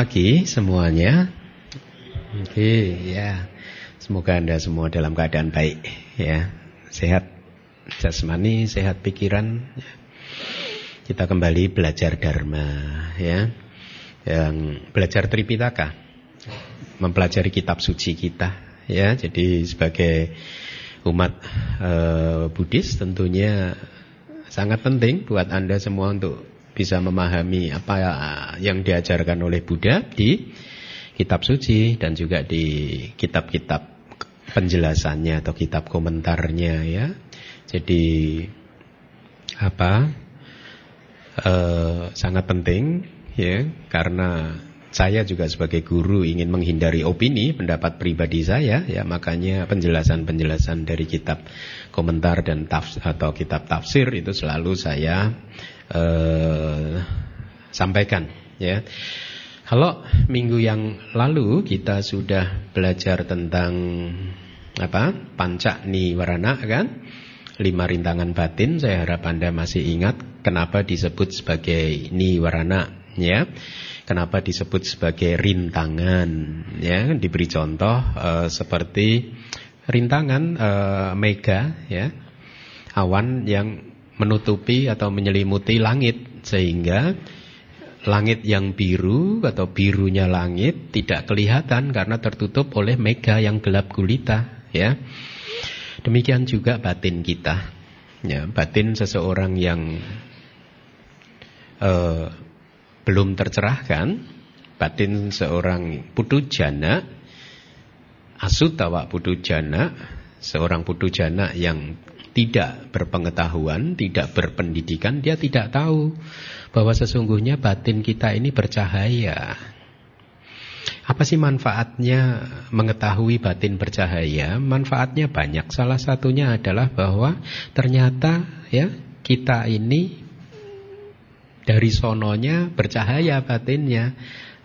pagi semuanya. Oke, ya. Semoga Anda semua dalam keadaan baik ya. Sehat jasmani, sehat pikiran. Kita kembali belajar dharma ya. Yang belajar Tripitaka. Mempelajari kitab suci kita ya. Jadi sebagai umat uh, Buddhis tentunya sangat penting buat Anda semua untuk bisa memahami apa yang diajarkan oleh Buddha di kitab suci dan juga di kitab-kitab penjelasannya atau kitab komentarnya ya. Jadi apa? Uh, sangat penting ya karena saya juga sebagai guru ingin menghindari opini pendapat pribadi saya ya makanya penjelasan-penjelasan dari kitab komentar dan tafs atau kitab tafsir itu selalu saya uh, sampaikan ya. Kalau minggu yang lalu kita sudah belajar tentang apa? Panca niwarana kan? Lima rintangan batin, saya harap Anda masih ingat kenapa disebut sebagai niwarana ya. Kenapa disebut sebagai rintangan? Ya, diberi contoh uh, seperti rintangan uh, mega, ya, awan yang menutupi atau menyelimuti langit sehingga langit yang biru atau birunya langit tidak kelihatan karena tertutup oleh mega yang gelap gulita, ya. Demikian juga batin kita, ya, batin seseorang yang uh, belum tercerahkan batin seorang putu jana asutawa putu jana seorang putu jana yang tidak berpengetahuan, tidak berpendidikan, dia tidak tahu bahwa sesungguhnya batin kita ini bercahaya. Apa sih manfaatnya mengetahui batin bercahaya? Manfaatnya banyak. Salah satunya adalah bahwa ternyata ya kita ini dari sononya bercahaya batinnya.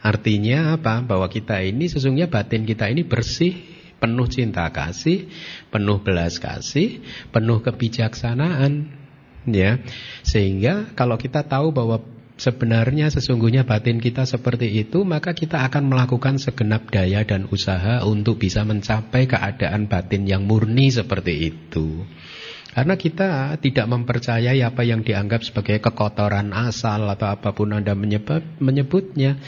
Artinya apa? Bahwa kita ini sesungguhnya batin kita ini bersih, penuh cinta kasih, penuh belas kasih, penuh kebijaksanaan. Ya. Sehingga kalau kita tahu bahwa sebenarnya sesungguhnya batin kita seperti itu, maka kita akan melakukan segenap daya dan usaha untuk bisa mencapai keadaan batin yang murni seperti itu. Karena kita tidak mempercayai apa yang dianggap sebagai kekotoran asal atau apa pun Anda menyebut, menyebutnya.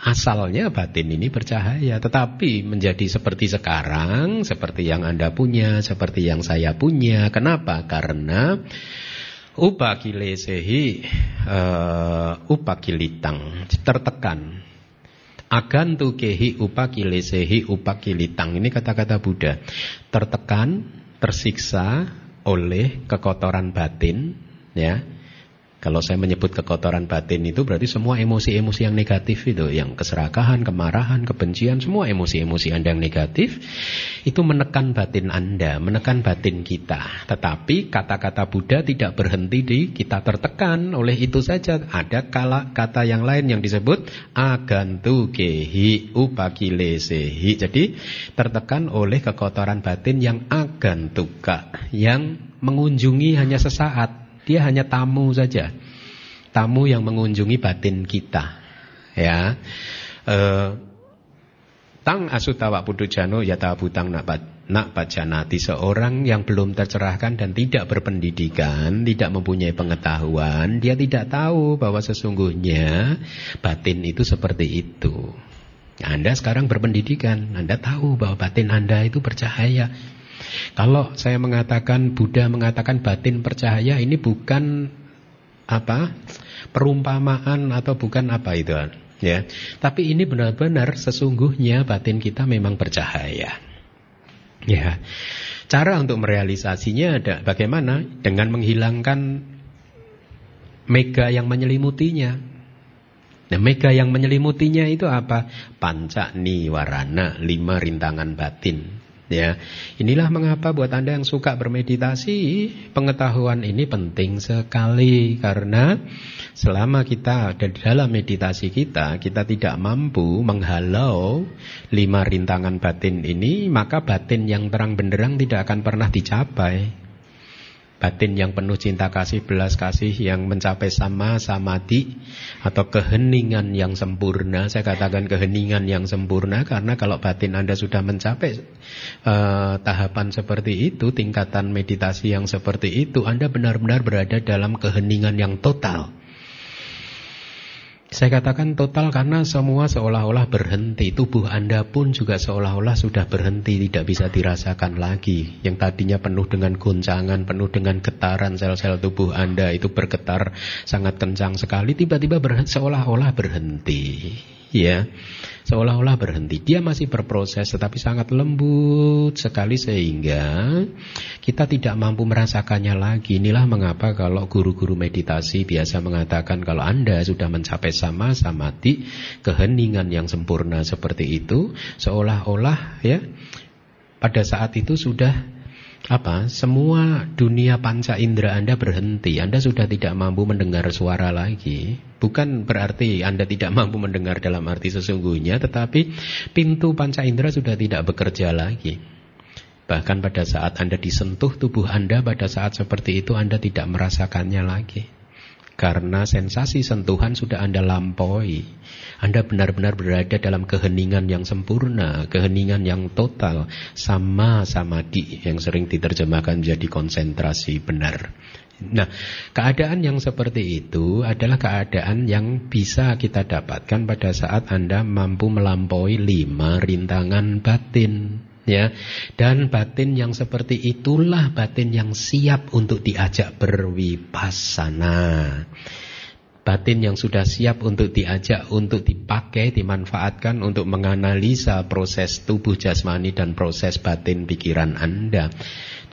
Asalnya batin ini bercahaya, tetapi menjadi seperti sekarang, seperti yang Anda punya, seperti yang saya punya. Kenapa? Karena upakilesehi uh, upakilitang tertekan agantu kehi upakilesehi upakilitang ini kata-kata Buddha tertekan tersiksa oleh kekotoran batin ya kalau saya menyebut kekotoran batin itu berarti semua emosi-emosi yang negatif itu, yang keserakahan, kemarahan, kebencian, semua emosi-emosi Anda yang negatif itu menekan batin Anda, menekan batin kita. Tetapi kata-kata Buddha tidak berhenti di kita tertekan oleh itu saja. Ada kala kata yang lain yang disebut agantu kehi upakilesehi. Jadi tertekan oleh kekotoran batin yang agantuka, yang mengunjungi hanya sesaat dia hanya tamu saja. Tamu yang mengunjungi batin kita. Ya. E, tang asutawa pudujano yata butang nak nak bajanati seorang yang belum tercerahkan dan tidak berpendidikan, tidak mempunyai pengetahuan, dia tidak tahu bahwa sesungguhnya batin itu seperti itu. Anda sekarang berpendidikan, Anda tahu bahwa batin Anda itu bercahaya. Kalau saya mengatakan Buddha mengatakan batin percaya ini bukan apa perumpamaan atau bukan apa itu ya. Tapi ini benar-benar sesungguhnya batin kita memang bercahaya. Ya. Cara untuk merealisasinya ada bagaimana? Dengan menghilangkan mega yang menyelimutinya. Nah, mega yang menyelimutinya itu apa? Panca niwarana, lima rintangan batin. Ya, inilah mengapa buat Anda yang suka bermeditasi, pengetahuan ini penting sekali karena selama kita ada di dalam meditasi kita, kita tidak mampu menghalau lima rintangan batin ini, maka batin yang terang benderang tidak akan pernah dicapai. Batin yang penuh cinta kasih, belas kasih yang mencapai sama samadhi atau keheningan yang sempurna. Saya katakan keheningan yang sempurna karena kalau batin Anda sudah mencapai uh, tahapan seperti itu, tingkatan meditasi yang seperti itu, Anda benar-benar berada dalam keheningan yang total. Saya katakan total karena semua seolah-olah berhenti. Tubuh Anda pun juga seolah-olah sudah berhenti, tidak bisa dirasakan lagi. Yang tadinya penuh dengan goncangan, penuh dengan getaran sel-sel tubuh Anda itu bergetar sangat kencang sekali, tiba-tiba seolah-olah berhenti. Ya seolah-olah berhenti. Dia masih berproses tetapi sangat lembut sekali sehingga kita tidak mampu merasakannya lagi. Inilah mengapa kalau guru-guru meditasi biasa mengatakan kalau Anda sudah mencapai sama samadhi, keheningan yang sempurna seperti itu, seolah-olah ya pada saat itu sudah apa? Semua dunia panca indera Anda berhenti. Anda sudah tidak mampu mendengar suara lagi. Bukan berarti Anda tidak mampu mendengar dalam arti sesungguhnya tetapi pintu panca indera sudah tidak bekerja lagi. Bahkan pada saat Anda disentuh tubuh Anda pada saat seperti itu Anda tidak merasakannya lagi karena sensasi sentuhan sudah Anda lampaui. Anda benar-benar berada dalam keheningan yang sempurna, keheningan yang total, sama samadhi yang sering diterjemahkan menjadi konsentrasi benar. Nah, keadaan yang seperti itu adalah keadaan yang bisa kita dapatkan pada saat Anda mampu melampaui lima rintangan batin ya. Dan batin yang seperti itulah batin yang siap untuk diajak berwipasana. Batin yang sudah siap untuk diajak untuk dipakai dimanfaatkan untuk menganalisa proses tubuh jasmani dan proses batin pikiran Anda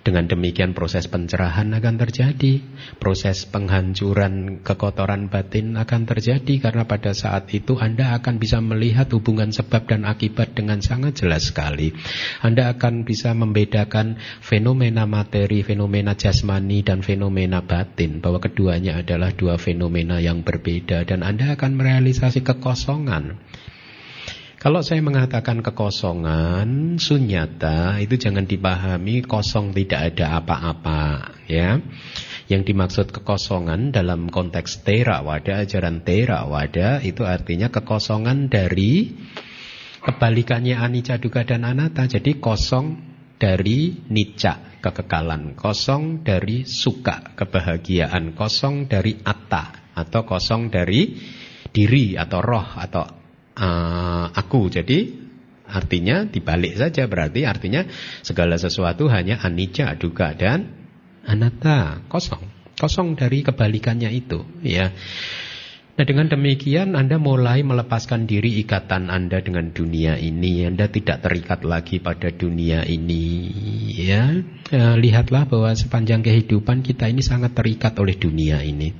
dengan demikian proses pencerahan akan terjadi, proses penghancuran kekotoran batin akan terjadi karena pada saat itu Anda akan bisa melihat hubungan sebab dan akibat dengan sangat jelas sekali. Anda akan bisa membedakan fenomena materi, fenomena jasmani dan fenomena batin bahwa keduanya adalah dua fenomena yang berbeda dan Anda akan merealisasi kekosongan kalau saya mengatakan kekosongan, sunyata itu jangan dipahami kosong tidak ada apa-apa, ya. Yang dimaksud kekosongan dalam konteks Theravada, ajaran Theravada itu artinya kekosongan dari kebalikannya anicca duga dan anatta. Jadi kosong dari nica kekekalan, kosong dari suka kebahagiaan, kosong dari atta atau kosong dari diri atau roh atau uh, aku. Jadi artinya dibalik saja berarti artinya segala sesuatu hanya anicca, duga dan anatta, kosong. Kosong dari kebalikannya itu, ya. Nah dengan demikian Anda mulai melepaskan diri ikatan Anda dengan dunia ini Anda tidak terikat lagi pada dunia ini ya. ya Lihatlah bahwa sepanjang kehidupan kita ini sangat terikat oleh dunia ini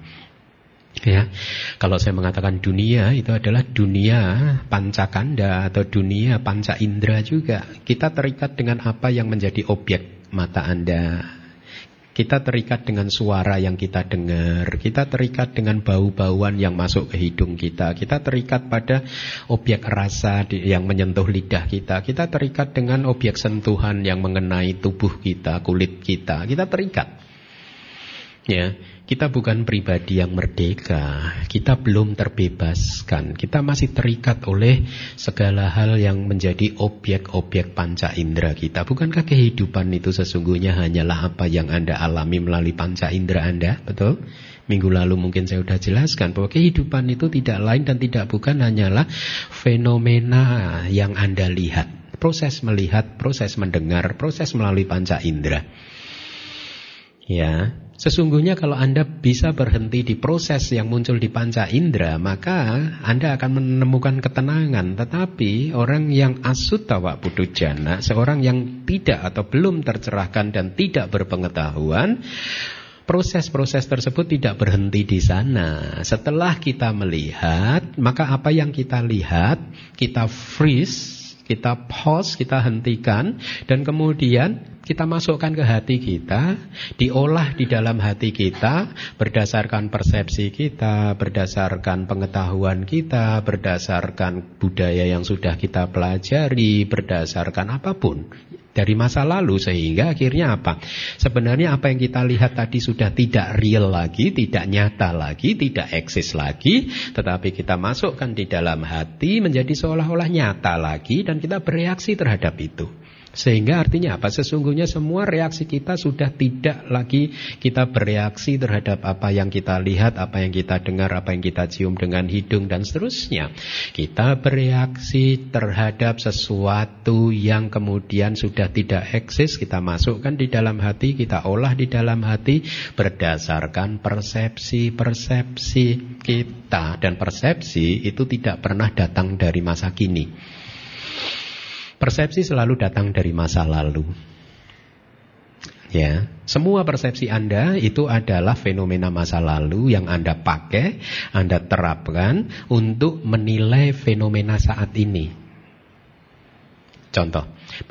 Ya, kalau saya mengatakan dunia itu adalah dunia pancakanda atau dunia panca indera juga. Kita terikat dengan apa yang menjadi objek mata Anda. Kita terikat dengan suara yang kita dengar. Kita terikat dengan bau-bauan yang masuk ke hidung kita. Kita terikat pada objek rasa yang menyentuh lidah kita. Kita terikat dengan objek sentuhan yang mengenai tubuh kita, kulit kita. Kita terikat. Ya, kita bukan pribadi yang merdeka. Kita belum terbebaskan. Kita masih terikat oleh segala hal yang menjadi objek-objek panca indera kita. Bukankah kehidupan itu sesungguhnya hanyalah apa yang Anda alami melalui panca indera Anda? Betul? Minggu lalu mungkin saya sudah jelaskan bahwa kehidupan itu tidak lain dan tidak bukan hanyalah fenomena yang Anda lihat. Proses melihat, proses mendengar, proses melalui panca indera. Ya, Sesungguhnya kalau Anda bisa berhenti di proses yang muncul di panca indera, maka Anda akan menemukan ketenangan. Tetapi orang yang asutawa jana, seorang yang tidak atau belum tercerahkan dan tidak berpengetahuan, proses-proses tersebut tidak berhenti di sana. Setelah kita melihat, maka apa yang kita lihat, kita freeze, kita pause, kita hentikan dan kemudian kita masukkan ke hati kita, diolah di dalam hati kita berdasarkan persepsi kita, berdasarkan pengetahuan kita, berdasarkan budaya yang sudah kita pelajari, berdasarkan apa pun. dari masa lalu sehingga akhirnya apa? Sebenarnya apa yang kita lihat tadi sudah tidak real lagi, tidak nyata lagi, tidak eksis lagi, tetapi kita masukkan di dalam hati menjadi seolah-olah nyata lagi dan kita bereaksi terhadap itu. Sehingga artinya apa? Sesungguhnya semua reaksi kita sudah tidak lagi kita bereaksi terhadap apa yang kita lihat, apa yang kita dengar, apa yang kita cium dengan hidung dan seterusnya. Kita bereaksi terhadap sesuatu yang kemudian sudah tidak eksis, kita masukkan di dalam hati, kita olah di dalam hati berdasarkan persepsi-persepsi kita dan persepsi itu tidak pernah datang dari masa kini. Persepsi selalu datang dari masa lalu. Ya, semua persepsi Anda itu adalah fenomena masa lalu yang Anda pakai, Anda terapkan untuk menilai fenomena saat ini. Contoh,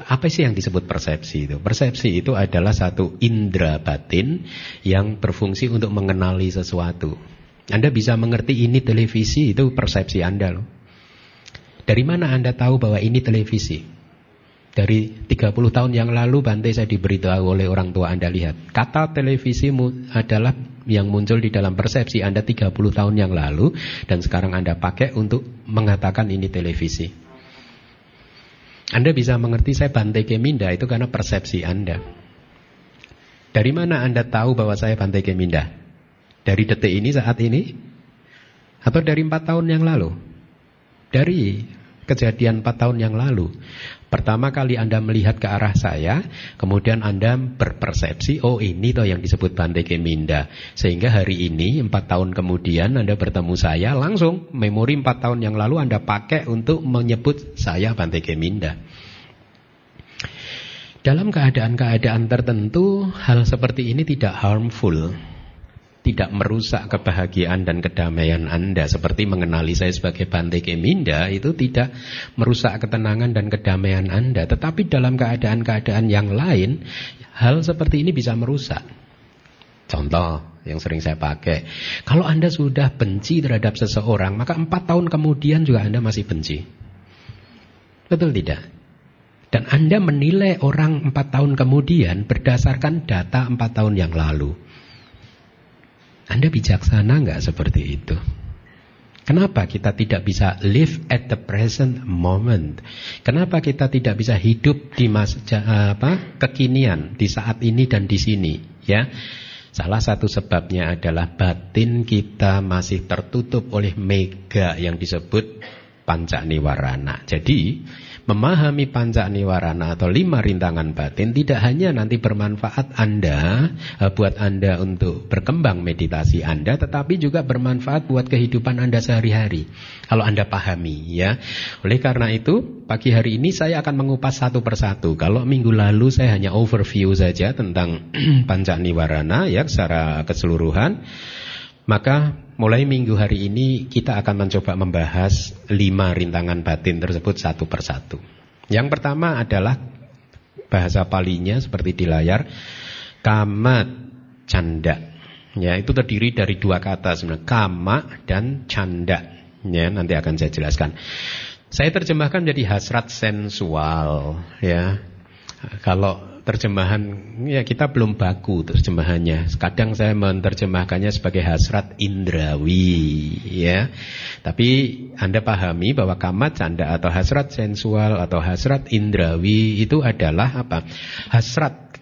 apa sih yang disebut persepsi itu? Persepsi itu adalah satu indera batin yang berfungsi untuk mengenali sesuatu. Anda bisa mengerti ini televisi, itu persepsi Anda loh. Dari mana Anda tahu bahwa ini televisi? Dari 30 tahun yang lalu Bante saya diberitahu oleh orang tua Anda lihat. Kata televisi adalah yang muncul di dalam persepsi Anda 30 tahun yang lalu dan sekarang Anda pakai untuk mengatakan ini televisi. Anda bisa mengerti saya Bante Keminda itu karena persepsi Anda. Dari mana Anda tahu bahwa saya Bante Keminda? Dari detik ini saat ini? Atau dari empat tahun yang lalu? Dari kejadian empat tahun yang lalu. Pertama kali Anda melihat ke arah saya, kemudian Anda berpersepsi, oh ini toh yang disebut Bante Keminda. Sehingga hari ini, empat tahun kemudian Anda bertemu saya, langsung memori empat tahun yang lalu Anda pakai untuk menyebut saya Bante Keminda. Dalam keadaan-keadaan tertentu, hal seperti ini tidak harmful tidak merusak kebahagiaan dan kedamaian Anda. Seperti mengenali saya sebagai Bante Keminda itu tidak merusak ketenangan dan kedamaian Anda. Tetapi dalam keadaan-keadaan yang lain hal seperti ini bisa merusak. Contoh yang sering saya pakai kalau Anda sudah benci terhadap seseorang maka empat tahun kemudian juga Anda masih benci. Betul tidak? Dan Anda menilai orang empat tahun kemudian berdasarkan data empat tahun yang lalu anda bijaksana nggak seperti itu? Kenapa kita tidak bisa live at the present moment? Kenapa kita tidak bisa hidup di masa apa kekinian di saat ini dan di sini? Ya, salah satu sebabnya adalah batin kita masih tertutup oleh mega yang disebut panca niwarana. Jadi memahami panca niwarana atau lima rintangan batin tidak hanya nanti bermanfaat Anda eh, buat Anda untuk berkembang meditasi Anda tetapi juga bermanfaat buat kehidupan Anda sehari-hari. Kalau Anda pahami ya. Oleh karena itu pagi hari ini saya akan mengupas satu persatu. Kalau minggu lalu saya hanya overview saja tentang panca niwarana ya secara keseluruhan maka mulai minggu hari ini kita akan mencoba membahas lima rintangan batin tersebut satu persatu. Yang pertama adalah bahasa palinya seperti di layar kama canda. Ya, itu terdiri dari dua kata sebenarnya, kama dan canda. Ya, nanti akan saya jelaskan. Saya terjemahkan menjadi hasrat sensual, ya. Kalau terjemahan ya kita belum baku terjemahannya. Kadang saya menerjemahkannya sebagai hasrat indrawi ya. Tapi Anda pahami bahwa kamat canda atau hasrat sensual atau hasrat indrawi itu adalah apa? Hasrat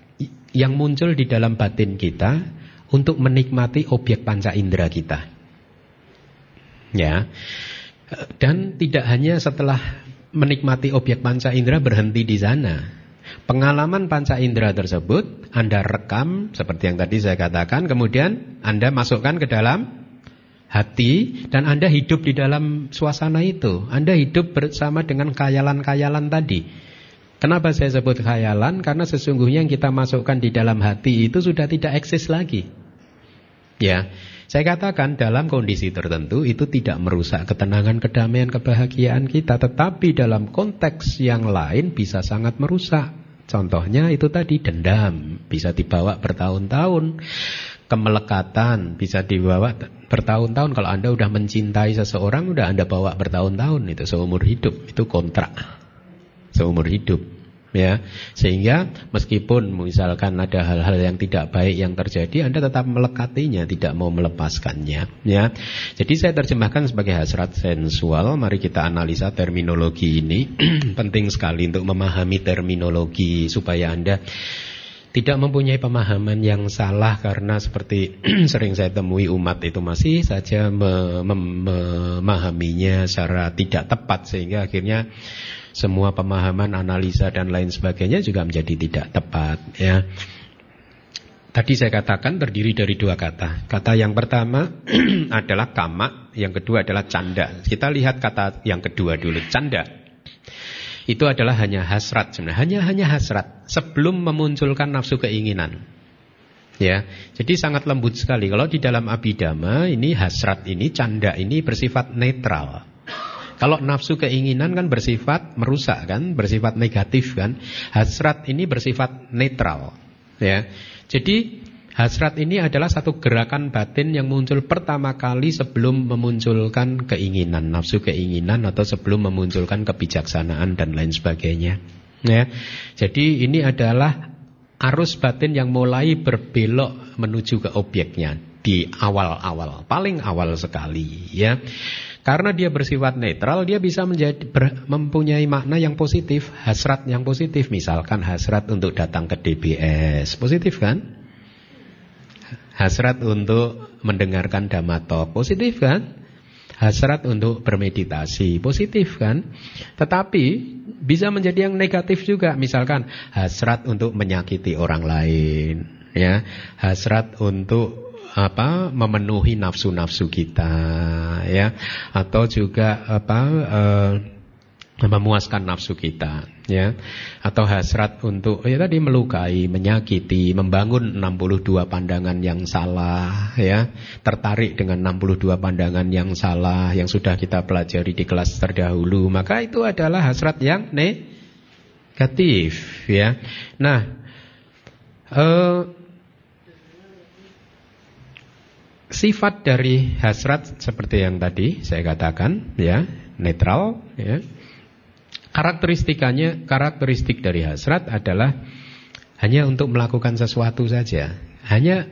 yang muncul di dalam batin kita untuk menikmati objek panca indera kita. Ya. Dan tidak hanya setelah menikmati objek panca indera berhenti di sana. Pengalaman panca indera tersebut Anda rekam seperti yang tadi saya katakan, kemudian Anda masukkan ke dalam hati dan Anda hidup di dalam suasana itu. Anda hidup bersama dengan khayalan-khayalan tadi. Kenapa saya sebut khayalan? Karena sesungguhnya yang kita masukkan di dalam hati itu sudah tidak eksis lagi. Ya, saya katakan dalam kondisi tertentu itu tidak merusak ketenangan, kedamaian, kebahagiaan kita, tetapi dalam konteks yang lain bisa sangat merusak. Contohnya itu tadi dendam bisa dibawa bertahun-tahun. Kemelekatan bisa dibawa bertahun-tahun. Kalau Anda sudah mencintai seseorang, sudah Anda bawa bertahun-tahun itu seumur hidup. Itu kontrak seumur hidup. Ya. Sehingga meskipun misalkan ada hal-hal yang tidak baik yang terjadi Anda tetap melekatinya tidak mau melepaskannya ya. Jadi saya terjemahkan sebagai hasrat sensual. Mari kita analisa terminologi ini. Penting sekali untuk memahami terminologi supaya Anda tidak mempunyai pemahaman yang salah karena seperti sering saya temui umat itu masih saja memahaminya secara tidak tepat sehingga akhirnya semua pemahaman analisa dan lain sebagainya juga menjadi tidak tepat ya. Tadi saya katakan terdiri dari dua kata. Kata yang pertama adalah kama, yang kedua adalah canda. Kita lihat kata yang kedua dulu, canda itu adalah hanya hasrat sebenarnya, hanya hanya hasrat sebelum memunculkan nafsu keinginan. Ya, jadi sangat lembut sekali. Kalau di dalam abidama ini hasrat ini canda ini bersifat netral. Kalau nafsu keinginan kan bersifat merusak kan, bersifat negatif kan. Hasrat ini bersifat netral. Ya. Jadi Hasrat ini adalah satu gerakan batin yang muncul pertama kali sebelum memunculkan keinginan, nafsu keinginan atau sebelum memunculkan kebijaksanaan dan lain sebagainya. Ya. Jadi ini adalah arus batin yang mulai berbelok menuju ke objeknya di awal-awal, paling awal sekali ya. Karena dia bersifat netral, dia bisa menjadi ber, mempunyai makna yang positif, hasrat yang positif. Misalkan hasrat untuk datang ke DBS, positif kan? Hasrat untuk mendengarkan dhamma positif kan? Hasrat untuk bermeditasi, positif kan? Tetapi bisa menjadi yang negatif juga, misalkan hasrat untuk menyakiti orang lain, ya, hasrat untuk apa memenuhi nafsu-nafsu kita, ya, atau juga apa uh, memuaskan nafsu kita ya. Atau hasrat untuk ya tadi melukai, menyakiti, membangun 62 pandangan yang salah ya, tertarik dengan 62 pandangan yang salah yang sudah kita pelajari di kelas terdahulu, maka itu adalah hasrat yang negatif ya. Nah, eh, sifat dari hasrat seperti yang tadi saya katakan ya, netral ya Karakteristikanya, karakteristik dari hasrat adalah hanya untuk melakukan sesuatu saja. Hanya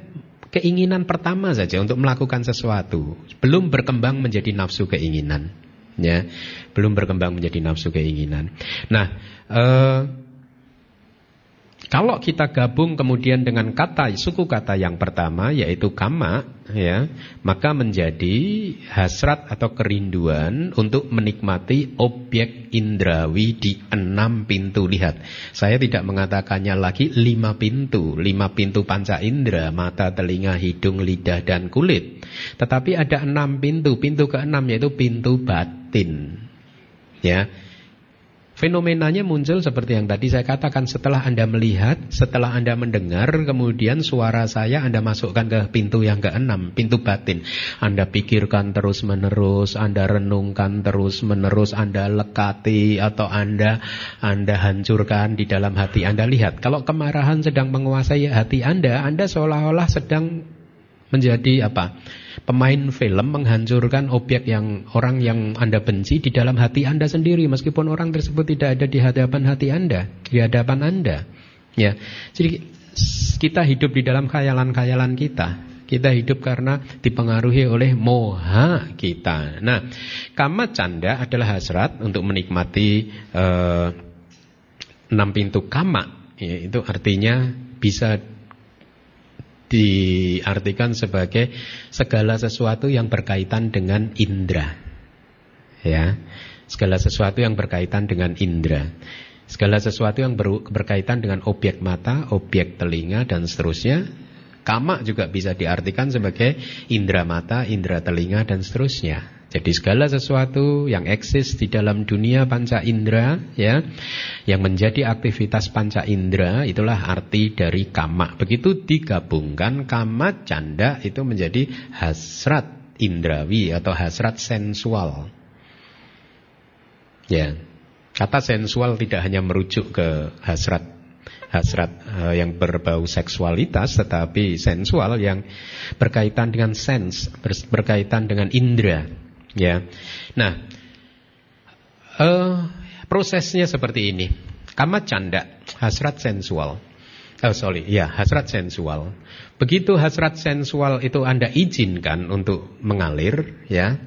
keinginan pertama saja untuk melakukan sesuatu. Belum berkembang menjadi nafsu keinginan. Ya, belum berkembang menjadi nafsu keinginan. Nah, eh, kalau kita gabung kemudian dengan kata suku kata yang pertama yaitu kama ya, maka menjadi hasrat atau kerinduan untuk menikmati objek indrawi di enam pintu. Lihat, saya tidak mengatakannya lagi lima pintu, lima pintu panca indera, mata, telinga, hidung, lidah dan kulit. Tetapi ada enam pintu. Pintu keenam yaitu pintu batin. Ya, Fenomenanya muncul seperti yang tadi saya katakan setelah Anda melihat, setelah Anda mendengar, kemudian suara saya Anda masukkan ke pintu yang keenam, pintu batin. Anda pikirkan terus-menerus, Anda renungkan terus-menerus, Anda lekati atau Anda Anda hancurkan di dalam hati Anda. Lihat, kalau kemarahan sedang menguasai hati Anda, Anda seolah-olah sedang menjadi apa? Pemain film menghancurkan objek yang orang yang Anda benci di dalam hati Anda sendiri meskipun orang tersebut tidak ada di hadapan hati Anda, di hadapan Anda. Ya. Jadi kita hidup di dalam khayalan-khayalan kita. Kita hidup karena dipengaruhi oleh moha kita. Nah, kama canda adalah hasrat untuk menikmati uh, enam pintu kama. Ya, itu artinya bisa diartikan sebagai segala sesuatu yang berkaitan dengan indera. Ya. Segala sesuatu yang berkaitan dengan indera. Segala sesuatu yang ber, berkaitan dengan objek mata, objek telinga dan seterusnya. Kama juga bisa diartikan sebagai indera mata, indera telinga dan seterusnya. Jadi segala sesuatu yang eksis di dalam dunia panca indera ya, yang menjadi aktivitas panca indera itulah arti dari kama. Begitu digabungkan kama canda itu menjadi hasrat indrawi atau hasrat sensual. Ya. Kata sensual tidak hanya merujuk ke hasrat hasrat uh, yang berbau seksualitas tetapi sensual yang berkaitan dengan sense, berkaitan dengan indera Ya. Nah, uh, prosesnya seperti ini. Kama canda, hasrat sensual. Oh sorry, ya hasrat sensual. Begitu hasrat sensual itu Anda izinkan untuk mengalir, ya,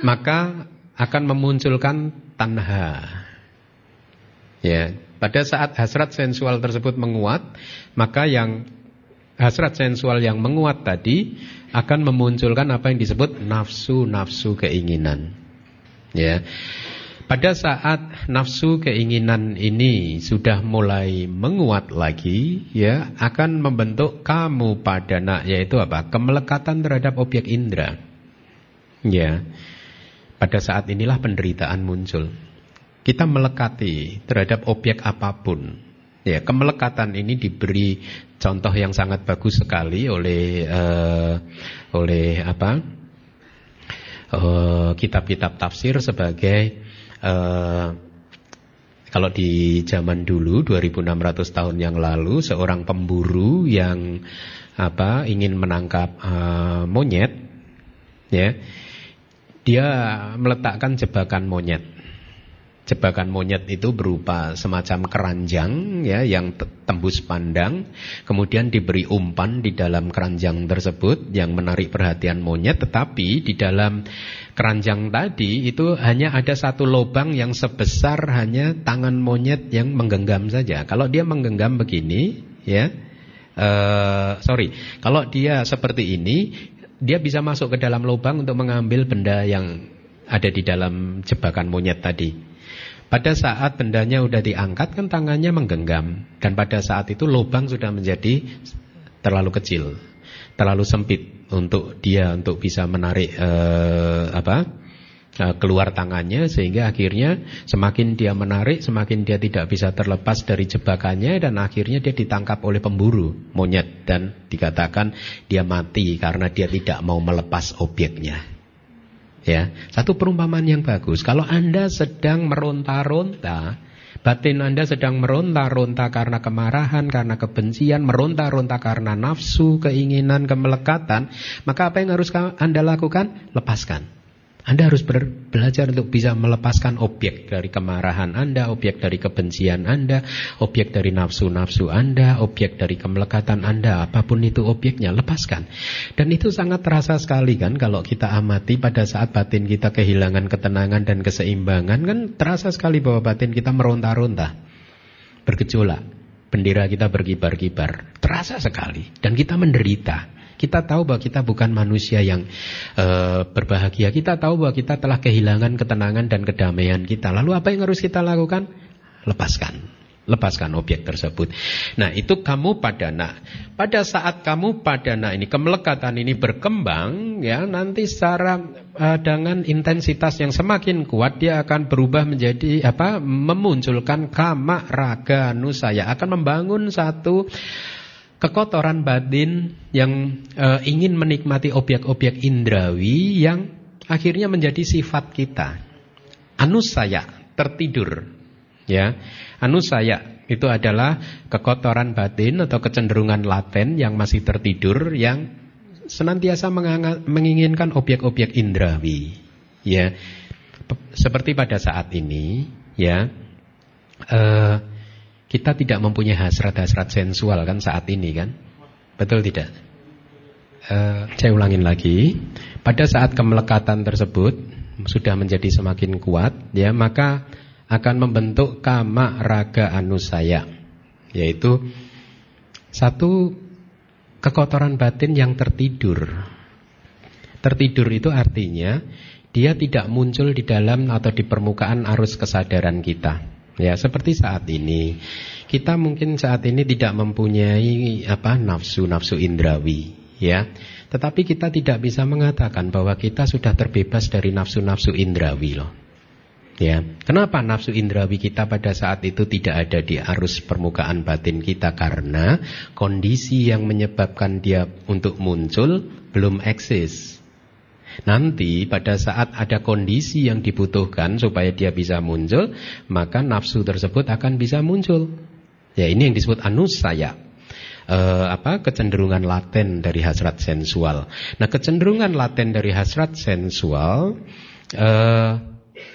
maka akan memunculkan tanha. Ya, pada saat hasrat sensual tersebut menguat, maka yang hasrat sensual yang menguat tadi akan memunculkan apa yang disebut nafsu-nafsu keinginan. Ya. Pada saat nafsu keinginan ini sudah mulai menguat lagi, ya, akan membentuk kamu padana yaitu apa? Kemelekatan terhadap objek indera. Ya. Pada saat inilah penderitaan muncul. Kita melekati terhadap objek apa pun. Ya, kemelekatan ini diberi contoh yang sangat bagus sekali oleh uh, oleh apa? Eh, kitab-kitab uh, tafsir sebagai uh, kalau di zaman dulu 2600 tahun yang lalu seorang pemburu yang apa ingin menangkap uh, monyet ya dia meletakkan jebakan monyet Jebakan monyet itu berupa semacam keranjang ya yang tembus pandang, kemudian diberi umpan di dalam keranjang tersebut yang menarik perhatian monyet, tetapi di dalam keranjang tadi itu hanya ada satu lubang yang sebesar hanya tangan monyet yang menggenggam saja. Kalau dia menggenggam begini, ya, uh, sorry, kalau dia seperti ini, dia bisa masuk ke dalam lubang untuk mengambil benda yang ada di dalam jebakan monyet tadi. Pada saat bendanya sudah diangkat kan tangannya menggenggam dan pada saat itu lubang sudah menjadi terlalu kecil, terlalu sempit untuk dia untuk bisa menarik eh, apa eh, keluar tangannya sehingga akhirnya semakin dia menarik semakin dia tidak bisa terlepas dari jebakannya dan akhirnya dia ditangkap oleh pemburu monyet dan dikatakan dia mati karena dia tidak mau melepas objeknya. Ya, satu perumpamaan yang bagus. Kalau Anda sedang meronta-ronta, batin Anda sedang meronta-ronta karena kemarahan, karena kebencian, meronta-ronta karena nafsu, keinginan, kemelekatan, maka apa yang harus Anda lakukan? Lepaskan. Anda harus belajar untuk bisa melepaskan objek dari kemarahan Anda, objek dari kebencian Anda, objek dari nafsu-nafsu Anda, objek dari kemelekatan Anda, apa pun itu objeknya, lepaskan. Dan itu sangat terasa sekali kan kalau kita amati pada saat batin kita kehilangan ketenangan dan keseimbangan kan terasa sekali bahwa batin kita meronta-ronta, bergejolak, bendera kita berkibar-kibar, terasa sekali dan kita menderita. Kita tahu bahwa kita bukan manusia yang uh, berbahagia. Kita tahu bahwa kita telah kehilangan ketenangan dan kedamaian kita. Lalu apa yang harus kita lakukan? Lepaskan. Lepaskan objek tersebut. Nah itu kamu padana. Pada saat kamu padana ini, kemelekatan ini berkembang, ya nanti secara uh, dengan intensitas yang semakin kuat, dia akan berubah menjadi apa? Memunculkan kama raga nusaya. Akan membangun satu kekotoran batin yang e, ingin menikmati objek-objek indrawi yang akhirnya menjadi sifat kita. Anusaya, tertidur. Ya. Anusaya itu adalah kekotoran batin atau kecenderungan laten yang masih tertidur yang senantiasa menginginkan objek-objek indrawi. Ya. Seperti pada saat ini, ya. Eh kita tidak mempunyai hasrat-hasrat sensual kan saat ini kan? Betul tidak? Uh, saya ulangin lagi. Pada saat kemelekatan tersebut sudah menjadi semakin kuat, ya maka akan membentuk kama raga anusaya, yaitu satu kekotoran batin yang tertidur. Tertidur itu artinya dia tidak muncul di dalam atau di permukaan arus kesadaran kita. Ya, seperti saat ini. Kita mungkin saat ini tidak mempunyai apa nafsu-nafsu indrawi, ya. Tetapi kita tidak bisa mengatakan bahwa kita sudah terbebas dari nafsu-nafsu indrawi loh. Ya, kenapa nafsu indrawi kita pada saat itu tidak ada di arus permukaan batin kita karena kondisi yang menyebabkan dia untuk muncul belum eksis. Nanti pada saat ada kondisi yang dibutuhkan supaya dia bisa muncul, maka nafsu tersebut akan bisa muncul. Ya ini yang disebut anusaya. E, apa kecenderungan laten dari hasrat sensual. Nah, kecenderungan laten dari hasrat sensual e,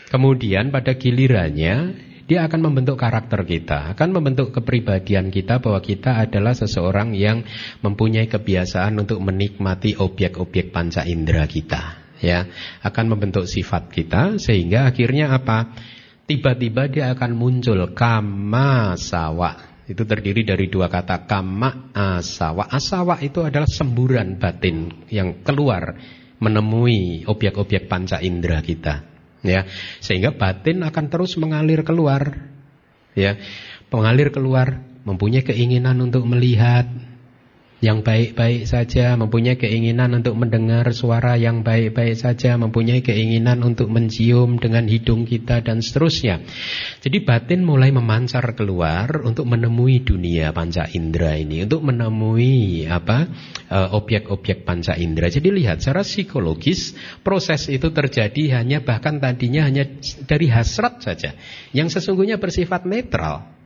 kemudian pada gilirannya dia akan membentuk karakter kita, akan membentuk kepribadian kita bahwa kita adalah seseorang yang mempunyai kebiasaan untuk menikmati objek-objek panca indera kita. Ya, akan membentuk sifat kita sehingga akhirnya apa? Tiba-tiba dia akan muncul kama sawa. Itu terdiri dari dua kata kama asawa. Asawa itu adalah semburan batin yang keluar menemui objek-objek panca indera kita ya. Sehingga batin akan terus mengalir keluar. Ya. Mengalir keluar mempunyai keinginan untuk melihat yang baik-baik saja, mempunyai keinginan untuk mendengar suara yang baik-baik saja, mempunyai keinginan untuk mencium dengan hidung kita dan seterusnya. Jadi batin mulai memancar keluar untuk menemui dunia panca indera ini, untuk menemui apa eh, objek-objek panca indera. Jadi lihat secara psikologis proses itu terjadi hanya bahkan tadinya hanya dari hasrat saja, yang sesungguhnya bersifat netral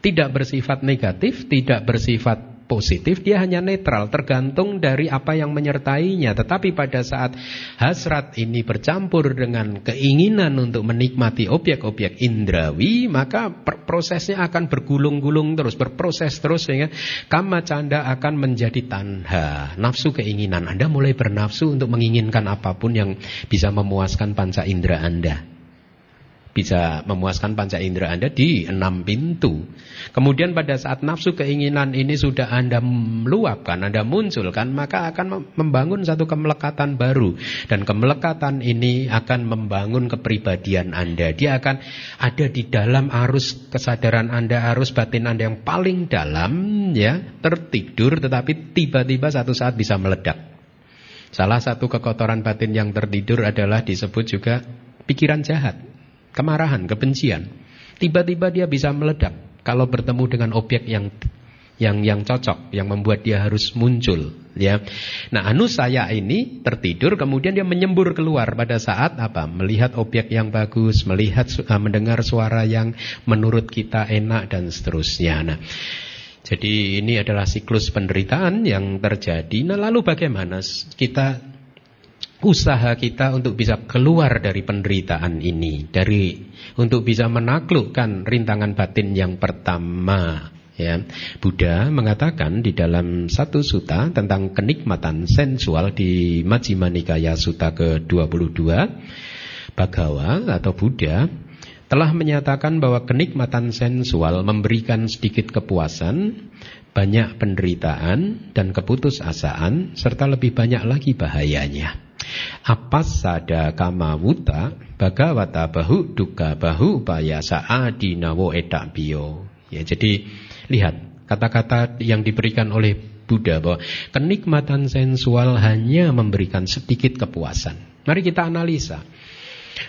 tidak bersifat negatif, tidak bersifat positif, dia hanya netral, tergantung dari apa yang menyertainya. Tetapi pada saat hasrat ini bercampur dengan keinginan untuk menikmati objek-objek indrawi, maka prosesnya akan bergulung-gulung terus, berproses terus sehingga kama canda akan menjadi tanha, nafsu keinginan. Anda mulai bernafsu untuk menginginkan apa pun yang bisa memuaskan panca indera Anda bisa memuaskan panca indera Anda di enam pintu. Kemudian pada saat nafsu keinginan ini sudah Anda meluapkan, Anda munculkan, maka akan membangun satu kemelekatan baru. Dan kemelekatan ini akan membangun kepribadian Anda. Dia akan ada di dalam arus kesadaran Anda, arus batin Anda yang paling dalam, ya tertidur tetapi tiba-tiba satu saat bisa meledak. Salah satu kekotoran batin yang tertidur adalah disebut juga pikiran jahat kemarahan, kebencian. Tiba-tiba dia bisa meledak kalau bertemu dengan objek yang yang yang cocok, yang membuat dia harus muncul, ya. Nah, anu saya ini tertidur kemudian dia menyembur keluar pada saat apa? Melihat objek yang bagus, melihat uh, mendengar suara yang menurut kita enak dan seterusnya. Nah, jadi ini adalah siklus penderitaan yang terjadi. Nah, lalu bagaimana kita usaha kita untuk bisa keluar dari penderitaan ini, dari untuk bisa menaklukkan rintangan batin yang pertama. Ya, Buddha mengatakan di dalam satu suta tentang kenikmatan sensual di Majjhima Nikaya Sutta ke-22, Bhagawa atau Buddha telah menyatakan bahwa kenikmatan sensual memberikan sedikit kepuasan, banyak penderitaan dan keputusasaan serta lebih banyak lagi bahayanya. Apasada kamawuta bagawata bahu duka bahu upayasa adinawo edak bio. Ya, jadi lihat kata-kata yang diberikan oleh Buddha bahwa kenikmatan sensual hanya memberikan sedikit kepuasan. Mari kita analisa.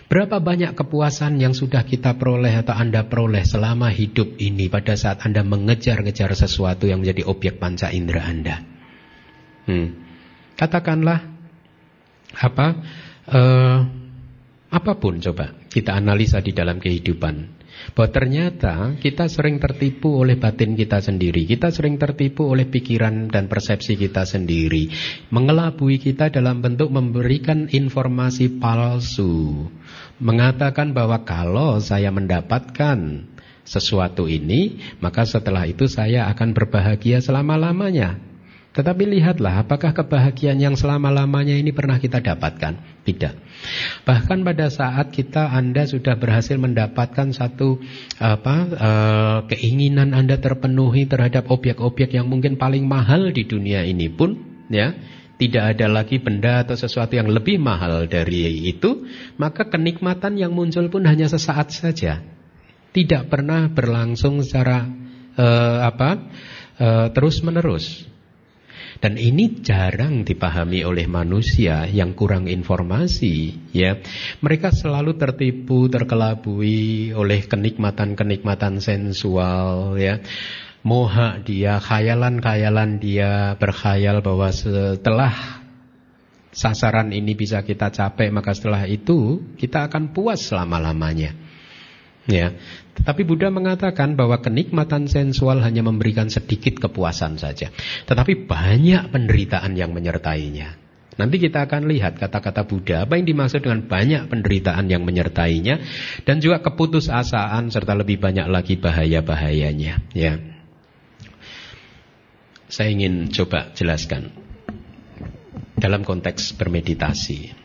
Berapa banyak kepuasan yang sudah kita peroleh atau Anda peroleh selama hidup ini pada saat Anda mengejar-ngejar sesuatu yang menjadi objek panca indera Anda? Hmm. Katakanlah apa uh, apa pun coba kita analisa di dalam kehidupan. Bahwa ternyata kita sering tertipu oleh batin kita sendiri. Kita sering tertipu oleh pikiran dan persepsi kita sendiri. Mengelabui kita dalam bentuk memberikan informasi palsu. Mengatakan bahwa kalau saya mendapatkan sesuatu ini maka setelah itu saya akan berbahagia selama-lamanya tetapi lihatlah apakah kebahagiaan yang selama-lamanya ini pernah kita dapatkan? Tidak. Bahkan pada saat kita Anda sudah berhasil mendapatkan satu apa uh, keinginan Anda terpenuhi terhadap objek-objek yang mungkin paling mahal di dunia ini pun ya, tidak ada lagi benda atau sesuatu yang lebih mahal dari itu, maka kenikmatan yang muncul pun hanya sesaat saja. Tidak pernah berlangsung secara uh, apa? Uh, terus-menerus. Dan ini jarang dipahami oleh manusia yang kurang informasi, ya. Mereka selalu tertipu, terkelabui oleh kenikmatan-kenikmatan sensual, ya. Moha dia, khayalan-khayalan dia berkhayal bahwa setelah sasaran ini bisa kita capai, maka setelah itu kita akan puas selama-lamanya. Ya. Tetapi Buddha mengatakan bahwa kenikmatan sensual hanya memberikan sedikit kepuasan saja. Tetapi banyak penderitaan yang menyertainya. Nanti kita akan lihat kata-kata Buddha apa yang dimaksud dengan banyak penderitaan yang menyertainya dan juga keputusasaan serta lebih banyak lagi bahaya-bahayanya ya. Saya ingin coba jelaskan dalam konteks bermeditasi.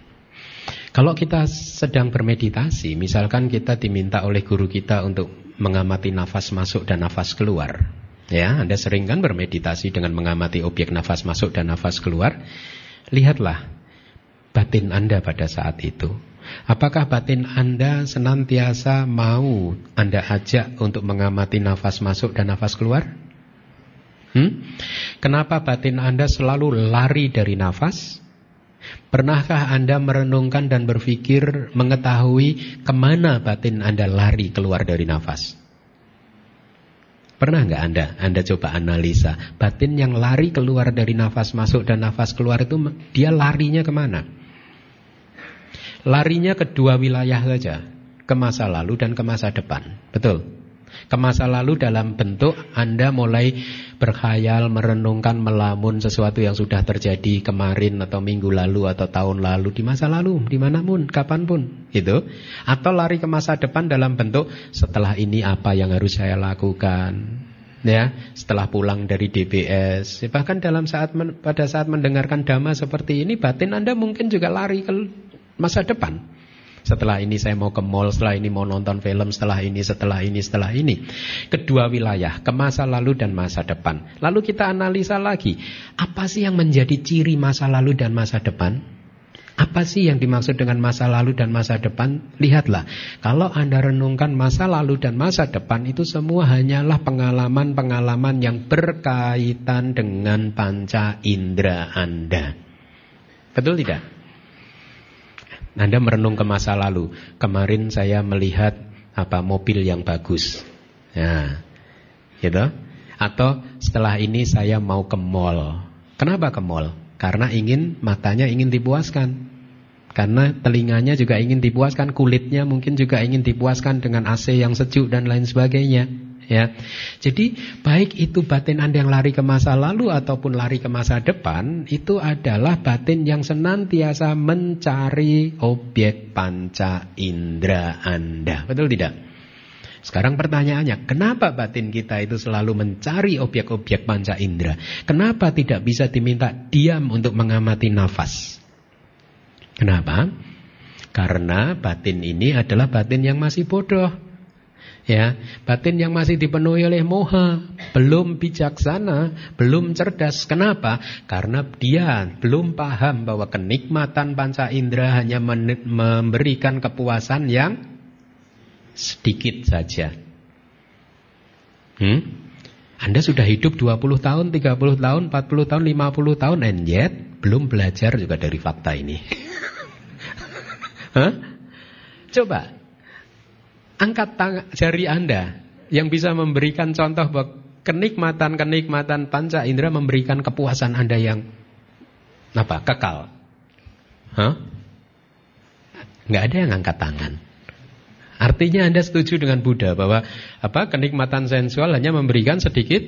Kalau kita sedang bermeditasi, misalkan kita diminta oleh guru kita untuk mengamati nafas masuk dan nafas keluar. Ya, Anda sering kan bermeditasi dengan mengamati objek nafas masuk dan nafas keluar. Lihatlah batin Anda pada saat itu. Apakah batin Anda senantiasa mau Anda ajak untuk mengamati nafas masuk dan nafas keluar? Hmm? Kenapa batin Anda selalu lari dari nafas? Pernahkah Anda merenungkan dan berpikir mengetahui ke mana batin Anda lari keluar dari nafas? Pernah nggak Anda? Anda coba analisa batin yang lari keluar dari nafas masuk dan nafas keluar itu dia larinya ke mana? Larinya ke dua wilayah saja, ke masa lalu dan ke masa depan. Betul? Ke masa lalu dalam bentuk Anda mulai berkhayal, merenungkan, melamun sesuatu yang sudah terjadi kemarin atau minggu lalu atau tahun lalu. Di masa lalu, di mana pun, kapan pun, gitu. Atau lari ke masa depan dalam bentuk setelah ini apa yang harus saya lakukan, ya setelah pulang dari DBS bahkan dalam saat pada saat mendengarkan dhamma seperti ini batin anda mungkin juga lari ke masa depan setelah ini saya mau ke mall, setelah ini mau nonton film, setelah ini, setelah ini, setelah ini. Kedua wilayah, ke masa lalu dan masa depan. Lalu kita analisa lagi, apa sih yang menjadi ciri masa lalu dan masa depan? Apa sih yang dimaksud dengan masa lalu dan masa depan? Lihatlah, kalau Anda renungkan masa lalu dan masa depan itu semua hanyalah pengalaman-pengalaman yang berkaitan dengan panca indera Anda. Betul tidak? Anda merenung ke masa lalu. Kemarin saya melihat apa mobil yang bagus. Ya. Gitu? Atau setelah ini saya mau ke mall. Kenapa ke mall? Karena ingin matanya ingin dipuaskan. Karena telinganya juga ingin dipuaskan, kulitnya mungkin juga ingin dipuaskan dengan AC yang sejuk dan lain sebagainya ya. Jadi baik itu batin Anda yang lari ke masa lalu ataupun lari ke masa depan itu adalah batin yang senantiasa mencari objek panca indera Anda. Betul tidak? Sekarang pertanyaannya, kenapa batin kita itu selalu mencari objek-objek panca indera? Kenapa tidak bisa diminta diam untuk mengamati nafas? Kenapa? Karena batin ini adalah batin yang masih bodoh ya batin yang masih dipenuhi oleh moha belum bijaksana belum cerdas kenapa karena dia belum paham bahwa kenikmatan panca indera hanya memberikan kepuasan yang sedikit saja hmm? Anda sudah hidup 20 tahun, 30 tahun, 40 tahun, 50 tahun and yet belum belajar juga dari fakta ini. Hah? Coba Angkat tang jari Anda yang bisa memberikan contoh bahwa kenikmatan-kenikmatan panca indera memberikan kepuasan Anda yang apa? Kekal. Hah? Nggak ada yang angkat tangan. Artinya Anda setuju dengan Buddha bahwa apa? Kenikmatan sensual hanya memberikan sedikit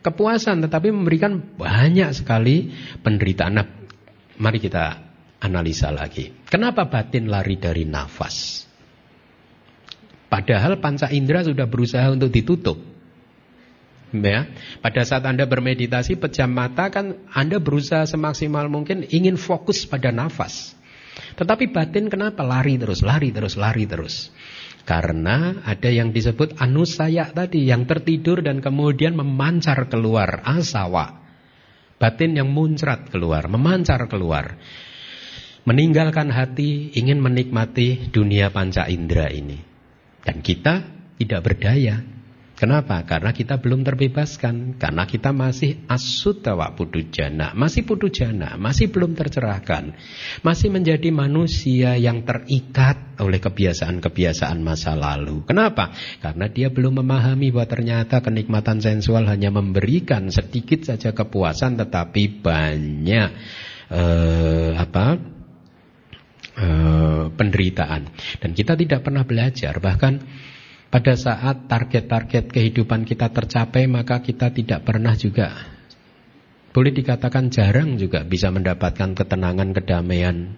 kepuasan tetapi memberikan banyak sekali penderitaan. Nah, mari kita analisa lagi. Kenapa batin lari dari nafas? Padahal panca indera sudah berusaha untuk ditutup. Ya, pada saat Anda bermeditasi pejam mata kan Anda berusaha semaksimal mungkin ingin fokus pada nafas. Tetapi batin kenapa lari terus, lari terus, lari terus? Karena ada yang disebut anusaya tadi yang tertidur dan kemudian memancar keluar asawa. Batin yang muncrat keluar, memancar keluar. Meninggalkan hati ingin menikmati dunia panca indera ini. Dan kita tidak berdaya. Kenapa? Karena kita belum terbebaskan. Karena kita masih asutawa pudujana. Masih pudujana. Masih belum tercerahkan. Masih menjadi manusia yang terikat oleh kebiasaan-kebiasaan masa lalu. Kenapa? Karena dia belum memahami bahwa ternyata kenikmatan sensual hanya memberikan sedikit saja kepuasan. Tetapi banyak eh, apa Eh, penderitaan. Dan kita tidak pernah belajar, bahkan pada saat target-target kehidupan kita tercapai, maka kita tidak pernah juga boleh dikatakan jarang juga bisa mendapatkan ketenangan, kedamaian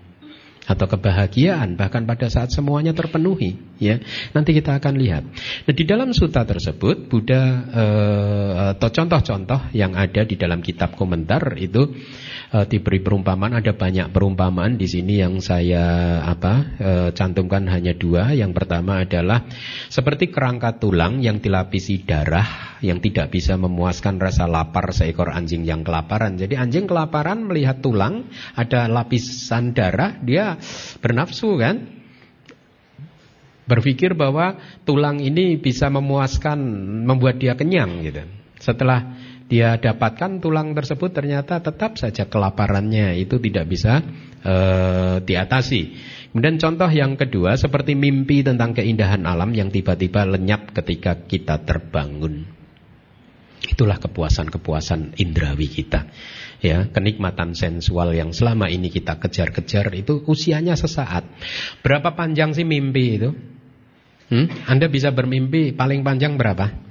atau kebahagiaan. Bahkan pada saat semuanya terpenuhi ya. Nanti kita akan lihat. Nah di dalam suta tersebut Buddha eh, atau contoh-contoh yang ada di dalam kitab komentar itu uh, diberi perumpamaan ada banyak perumpamaan di sini yang saya apa uh, cantumkan hanya dua. Yang pertama adalah seperti kerangka tulang yang dilapisi darah yang tidak bisa memuaskan rasa lapar seekor anjing yang kelaparan. Jadi anjing kelaparan melihat tulang ada lapisan darah dia bernafsu kan? Berpikir bahwa tulang ini bisa memuaskan, membuat dia kenyang gitu. Setelah dia dapatkan tulang tersebut ternyata tetap saja kelaparannya itu tidak bisa e, diatasi. Kemudian contoh yang kedua seperti mimpi tentang keindahan alam yang tiba-tiba lenyap ketika kita terbangun. Itulah kepuasan-kepuasan indrawi kita. Ya, kenikmatan sensual yang selama ini kita kejar-kejar itu usianya sesaat. Berapa panjang sih mimpi itu? Hmm? Anda bisa bermimpi paling panjang berapa?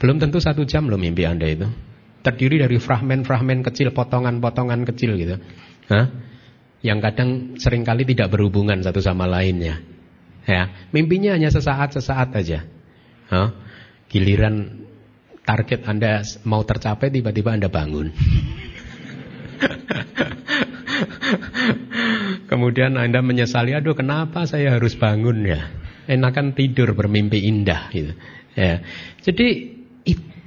Belum tentu satu jam loh mimpi Anda itu. Terdiri dari fragmen-fragmen kecil, potongan-potongan kecil gitu. Hah? Yang kadang sering kali tidak berhubungan satu sama lainnya. Ya, mimpinya hanya sesaat-sesaat aja. Hah? Giliran target Anda mau tercapai tiba-tiba Anda bangun. Kemudian Anda menyesali, aduh kenapa saya harus bangun ya? Enakan tidur bermimpi indah gitu. Ya. Jadi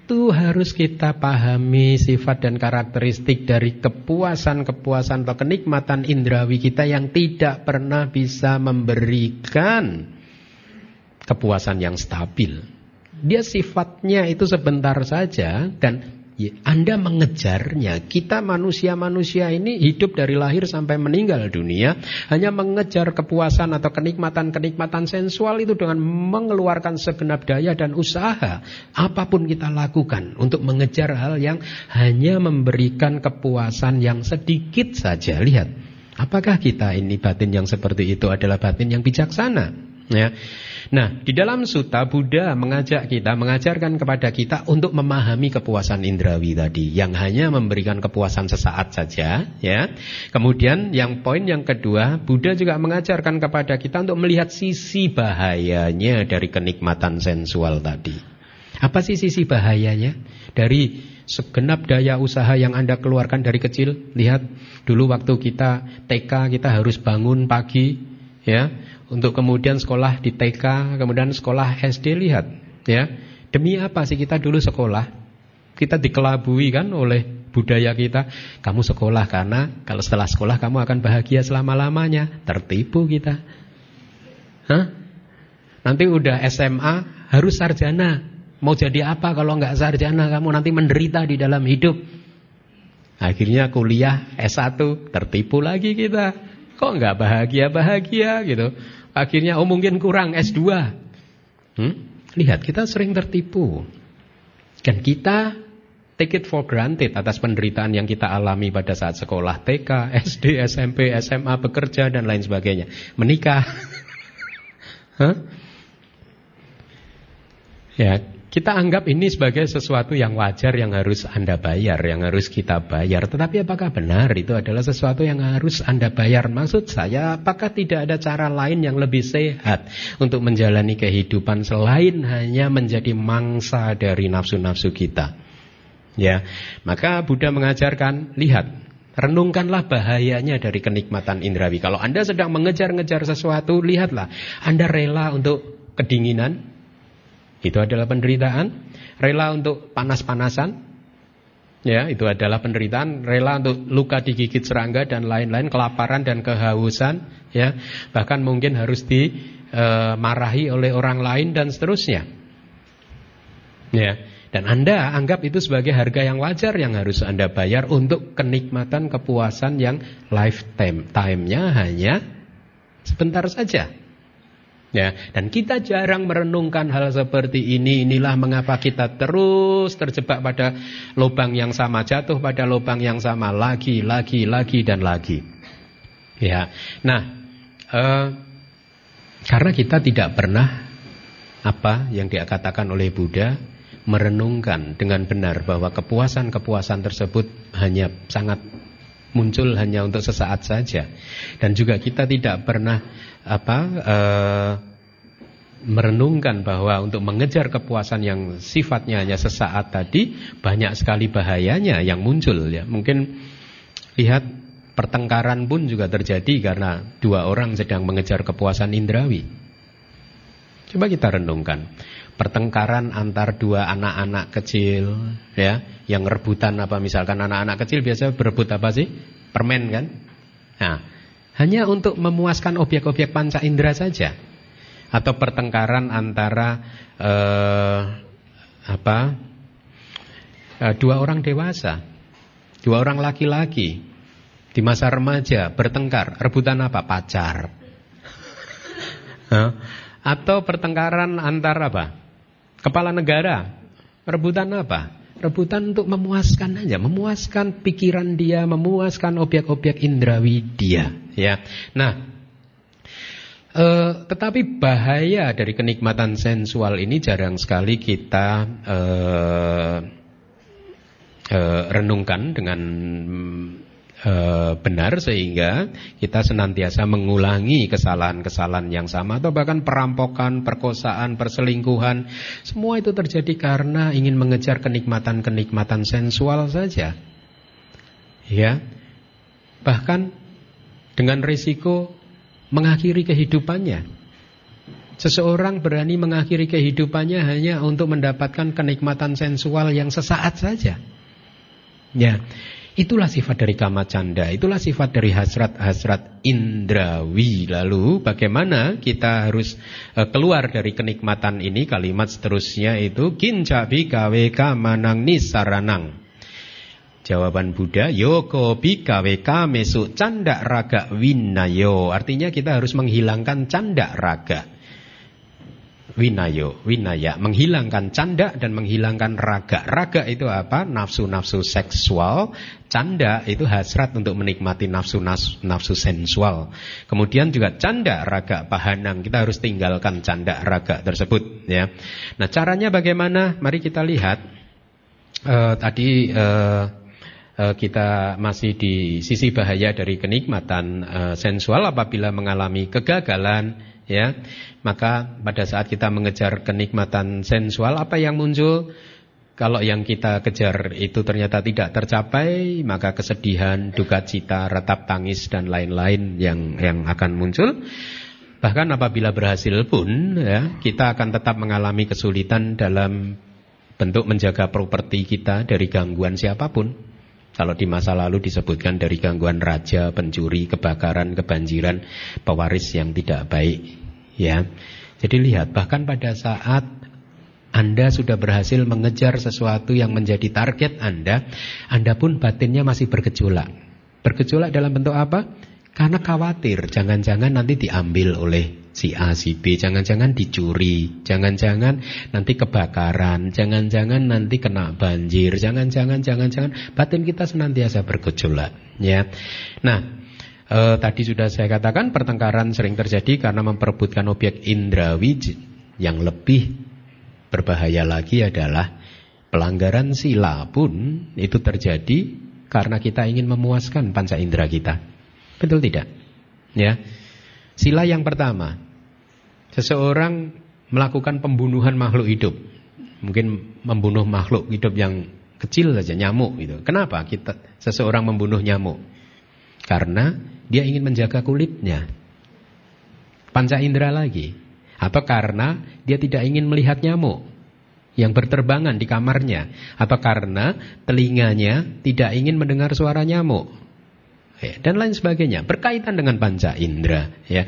itu harus kita pahami sifat dan karakteristik dari kepuasan-kepuasan atau kenikmatan indrawi kita yang tidak pernah bisa memberikan kepuasan yang stabil. Dia sifatnya itu sebentar saja dan Anda mengejarnya. Kita manusia-manusia ini hidup dari lahir sampai meninggal dunia hanya mengejar kepuasan atau kenikmatan-kenikmatan sensual itu dengan mengeluarkan segenap daya dan usaha apa pun kita lakukan untuk mengejar hal yang hanya memberikan kepuasan yang sedikit saja. Lihat, apakah kita ini batin yang seperti itu adalah batin yang bijaksana? Ya. Nah, di dalam suta Buddha mengajak kita, mengajarkan kepada kita untuk memahami kepuasan indrawi tadi yang hanya memberikan kepuasan sesaat saja, ya. Kemudian yang poin yang kedua, Buddha juga mengajarkan kepada kita untuk melihat sisi bahayanya dari kenikmatan sensual tadi. Apa sih sisi bahayanya? Dari segenap daya usaha yang Anda keluarkan dari kecil, lihat dulu waktu kita TK kita harus bangun pagi, ya untuk kemudian sekolah di TK, kemudian sekolah SD lihat, ya. Demi apa sih kita dulu sekolah? Kita dikelabui kan oleh budaya kita. Kamu sekolah karena kalau setelah sekolah kamu akan bahagia selama-lamanya. Tertipu kita. Hah? Nanti udah SMA harus sarjana. Mau jadi apa kalau nggak sarjana kamu nanti menderita di dalam hidup. Akhirnya kuliah S1 tertipu lagi kita. Kok nggak bahagia-bahagia gitu. Akhirnya oh mungkin kurang S2. Hmm? Lihat kita sering tertipu. Dan kita take it for granted atas penderitaan yang kita alami pada saat sekolah TK, SD, SMP, SMA, bekerja dan lain sebagainya. Menikah. huh? Ya, kita anggap ini sebagai sesuatu yang wajar yang harus Anda bayar, yang harus kita bayar. Tetapi apakah benar itu adalah sesuatu yang harus Anda bayar? Maksud saya, apakah tidak ada cara lain yang lebih sehat untuk menjalani kehidupan selain hanya menjadi mangsa dari nafsu-nafsu kita? Ya, maka Buddha mengajarkan, lihat, renungkanlah bahayanya dari kenikmatan indrawi. Kalau Anda sedang mengejar-ngejar sesuatu, lihatlah, Anda rela untuk kedinginan, itu adalah penderitaan. Rela untuk panas-panasan. Ya, itu adalah penderitaan. Rela untuk luka digigit serangga dan lain-lain, kelaparan dan kehausan. Ya, bahkan mungkin harus dimarahi oleh orang lain dan seterusnya. Ya, dan Anda anggap itu sebagai harga yang wajar yang harus Anda bayar untuk kenikmatan kepuasan yang lifetime time-nya hanya sebentar saja. Ya, dan kita jarang merenungkan hal seperti ini. Inilah mengapa kita terus terjebak pada lubang yang sama, jatuh pada lubang yang sama lagi, lagi, lagi dan lagi. Ya. Nah, eh, karena kita tidak pernah apa yang dikatakan oleh Buddha merenungkan dengan benar bahwa kepuasan-kepuasan tersebut hanya sangat muncul hanya untuk sesaat saja dan juga kita tidak pernah apa uh, merenungkan bahwa untuk mengejar kepuasan yang sifatnya hanya sesaat tadi banyak sekali bahayanya yang muncul ya. Mungkin lihat pertengkaran pun juga terjadi karena dua orang sedang mengejar kepuasan indrawi. Coba kita renungkan. Pertengkaran antar dua anak-anak kecil ya yang rebutan apa misalkan anak-anak kecil biasa berebut apa sih? Permen kan? Nah hanya untuk memuaskan objek-objek panca indera saja. Atau pertengkaran antara eh, apa eh, dua orang dewasa dua orang laki-laki di masa remaja bertengkar rebutan apa? Pacar. Atau pertengkaran antar apa? Kepala negara rebutan apa? Rebutan untuk memuaskan aja, memuaskan pikiran dia, memuaskan objek-objek indrawi dia, ya. Nah, eh, tetapi bahaya dari kenikmatan sensual ini jarang sekali kita eh, eh, renungkan dengan e, benar sehingga kita senantiasa mengulangi kesalahan-kesalahan yang sama atau bahkan perampokan, perkosaan, perselingkuhan. Semua itu terjadi karena ingin mengejar kenikmatan-kenikmatan sensual saja. Ya. Bahkan dengan risiko mengakhiri kehidupannya. Seseorang berani mengakhiri kehidupannya hanya untuk mendapatkan kenikmatan sensual yang sesaat saja. Ya. Itulah sifat dari kama canda, itulah sifat dari hasrat-hasrat indrawi. Lalu bagaimana kita harus uh, keluar dari kenikmatan ini? Kalimat seterusnya itu kincabi kawe kamanang nisaranang. Jawaban Buddha, yoko bikawe kamesu canda raga winayo. Artinya kita harus menghilangkan canda raga winayo, winaya, menghilangkan canda dan menghilangkan raga. Raga itu apa? Nafsu-nafsu seksual. Canda itu hasrat untuk menikmati nafsu-nafsu sensual. Kemudian juga canda raga pahanang. Kita harus tinggalkan canda raga tersebut. Ya. Nah caranya bagaimana? Mari kita lihat. Uh, tadi uh, kita masih di sisi bahaya dari kenikmatan uh, sensual apabila mengalami kegagalan ya. Maka pada saat kita mengejar kenikmatan sensual apa yang muncul? Kalau yang kita kejar itu ternyata tidak tercapai maka kesedihan duka cita retap tangis dan lain-lain yang yang akan muncul. Bahkan apabila berhasil pun ya kita akan tetap mengalami kesulitan dalam bentuk menjaga properti kita dari gangguan siapa pun kalau di masa lalu disebutkan dari gangguan raja, pencuri, kebakaran, kebanjiran, pewaris yang tidak baik. Ya, Jadi lihat, bahkan pada saat anda sudah berhasil mengejar sesuatu yang menjadi target Anda, Anda pun batinnya masih bergejolak. Bergejolak dalam bentuk apa? Karena khawatir, jangan-jangan nanti diambil oleh si A, si B, jangan-jangan dicuri, jangan-jangan nanti kebakaran, jangan-jangan nanti kena banjir, jangan-jangan, jangan-jangan batin kita senantiasa bergejolak, ya. Nah, e, tadi sudah saya katakan pertengkaran sering terjadi karena memperebutkan objek indrawi yang lebih berbahaya lagi adalah pelanggaran sila pun itu terjadi karena kita ingin memuaskan panca indera kita. Betul tidak? Ya. Sila yang pertama. Seseorang melakukan pembunuhan makhluk hidup. Mungkin membunuh makhluk hidup yang kecil saja, nyamuk gitu. Kenapa kita seseorang membunuh nyamuk? Karena dia ingin menjaga kulitnya. Panca indera lagi. Atau karena dia tidak ingin melihat nyamuk yang berterbangan di kamarnya. Atau karena telinganya tidak ingin mendengar suara nyamuk ya, dan lain sebagainya. Berkaitan dengan panca indera ya.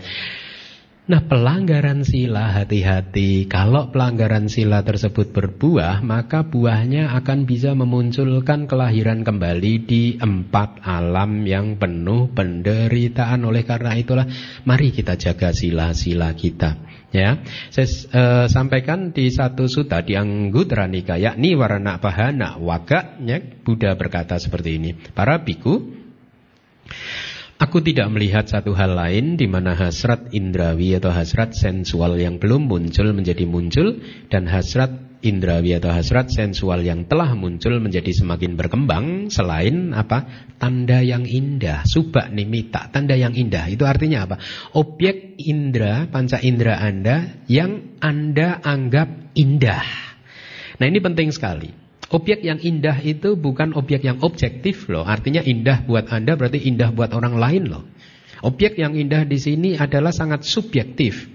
Nah pelanggaran sila hati-hati. Kalau pelanggaran sila tersebut berbuah Maka buahnya akan bisa memunculkan kelahiran kembali Di empat alam yang penuh penderitaan. Oleh karena itulah Mari kita jaga sila-sila kita Ya, saya uh, sampaikan di satu suta di Anggutara Nikaya, yakni warna pahana waga, ya, Buddha berkata seperti ini. Para biku Aku tidak melihat satu hal lain di mana hasrat indrawi atau hasrat sensual yang belum muncul menjadi muncul dan hasrat indrawi atau hasrat sensual yang telah muncul menjadi semakin berkembang selain apa? Tanda yang indah, subak nimita, tanda yang indah. Itu artinya apa? Objek indera, panca indera Anda yang Anda anggap indah. Nah, ini penting sekali. Objek yang indah itu bukan objek yang objektif loh. Artinya indah buat Anda berarti indah buat orang lain loh. Objek yang indah di sini adalah sangat subjektif.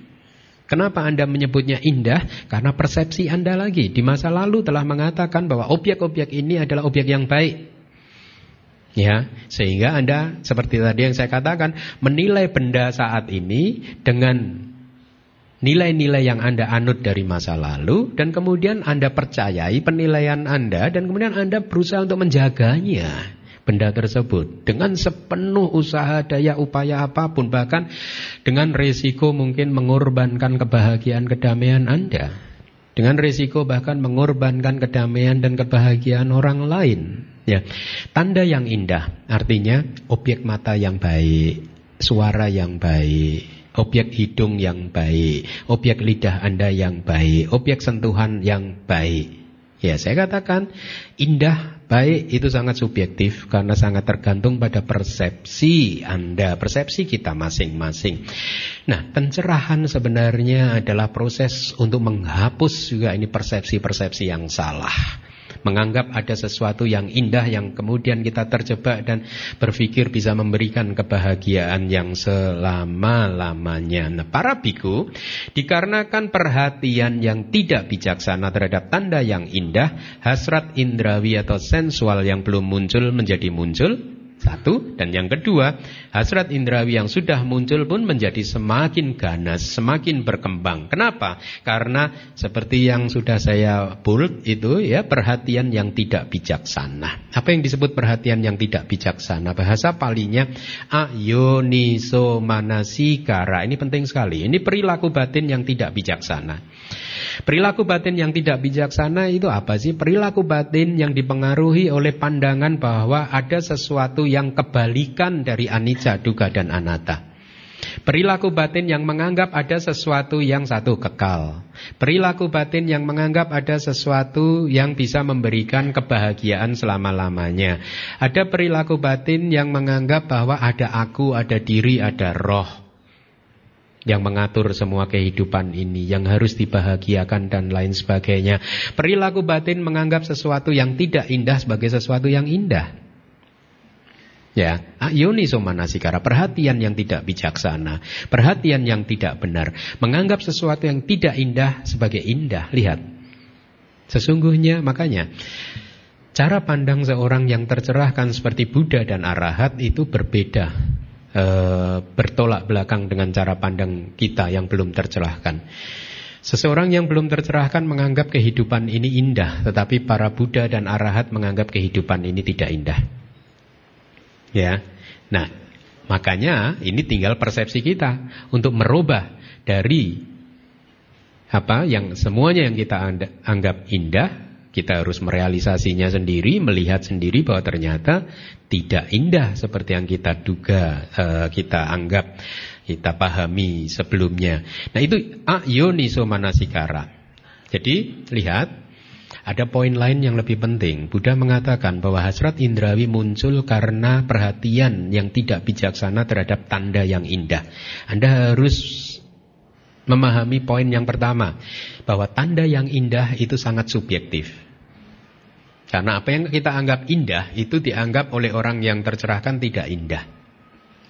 Kenapa Anda menyebutnya indah? Karena persepsi Anda lagi di masa lalu telah mengatakan bahwa objek-objek ini adalah objek yang baik. Ya, sehingga Anda seperti tadi yang saya katakan menilai benda saat ini dengan nilai-nilai yang Anda anut dari masa lalu dan kemudian Anda percayai penilaian Anda dan kemudian Anda berusaha untuk menjaganya. Benda tersebut dengan sepenuh usaha daya upaya apa pun bahkan dengan resiko mungkin mengorbankan kebahagiaan kedamaian Anda. Dengan resiko bahkan mengorbankan kedamaian dan kebahagiaan orang lain. Ya tanda yang indah. Artinya objek mata yang baik suara yang baik Objek hidung yang baik, objek lidah Anda yang baik, objek sentuhan yang baik. Ya, saya katakan indah, baik itu sangat subjektif karena sangat tergantung pada persepsi Anda, persepsi kita masing-masing. Nah, pencerahan sebenarnya adalah proses untuk menghapus juga ini persepsi-persepsi yang salah menganggap ada sesuatu yang indah yang kemudian kita terjebak dan berpikir bisa memberikan kebahagiaan yang selama-lamanya. Nah, para biku, dikarenakan perhatian yang tidak bijaksana terhadap tanda yang indah, hasrat indrawi atau sensual yang belum muncul menjadi muncul, satu dan yang kedua, hasrat indrawi yang sudah muncul pun menjadi semakin ganas, semakin berkembang. Kenapa? Karena seperti yang sudah saya bold itu ya perhatian yang tidak bijaksana. Apa yang disebut perhatian yang tidak bijaksana? Bahasa palinya ayoniso manasikara. Ini penting sekali. Ini perilaku batin yang tidak bijaksana. Perilaku batin yang tidak bijaksana itu apa sih? Perilaku batin yang dipengaruhi oleh pandangan bahwa ada sesuatu yang kebalikan dari anicca, duga dan anatta. Perilaku batin yang menganggap ada sesuatu yang satu kekal. Perilaku batin yang menganggap ada sesuatu yang bisa memberikan kebahagiaan selama-lamanya. Ada perilaku batin yang menganggap bahwa ada aku, ada diri, ada roh yang mengatur semua kehidupan ini, yang harus dibahagiakan dan lain sebagainya. Perilaku batin menganggap sesuatu yang tidak indah sebagai sesuatu yang indah. Ya, ayuni somanasikara, perhatian yang tidak bijaksana, perhatian yang tidak benar, menganggap sesuatu yang tidak indah sebagai indah. Lihat, sesungguhnya makanya cara pandang seorang yang tercerahkan seperti Buddha dan Arahat itu berbeda e, bertolak belakang dengan cara pandang kita yang belum tercerahkan. Seseorang yang belum tercerahkan menganggap kehidupan ini indah, tetapi para Buddha dan Arahat menganggap kehidupan ini tidak indah. Ya. Nah, makanya ini tinggal persepsi kita untuk merubah dari apa yang semuanya yang kita anggap indah kita harus merealisasinya sendiri, melihat sendiri bahwa ternyata tidak indah seperti yang kita duga, uh, kita anggap, kita pahami sebelumnya. Nah itu ayoniso manasikara. Jadi lihat, ada poin lain yang lebih penting. Buddha mengatakan bahwa hasrat indrawi muncul karena perhatian yang tidak bijaksana terhadap tanda yang indah. Anda harus memahami poin yang pertama bahwa tanda yang indah itu sangat subjektif. Karena apa yang kita anggap indah itu dianggap oleh orang yang tercerahkan tidak indah.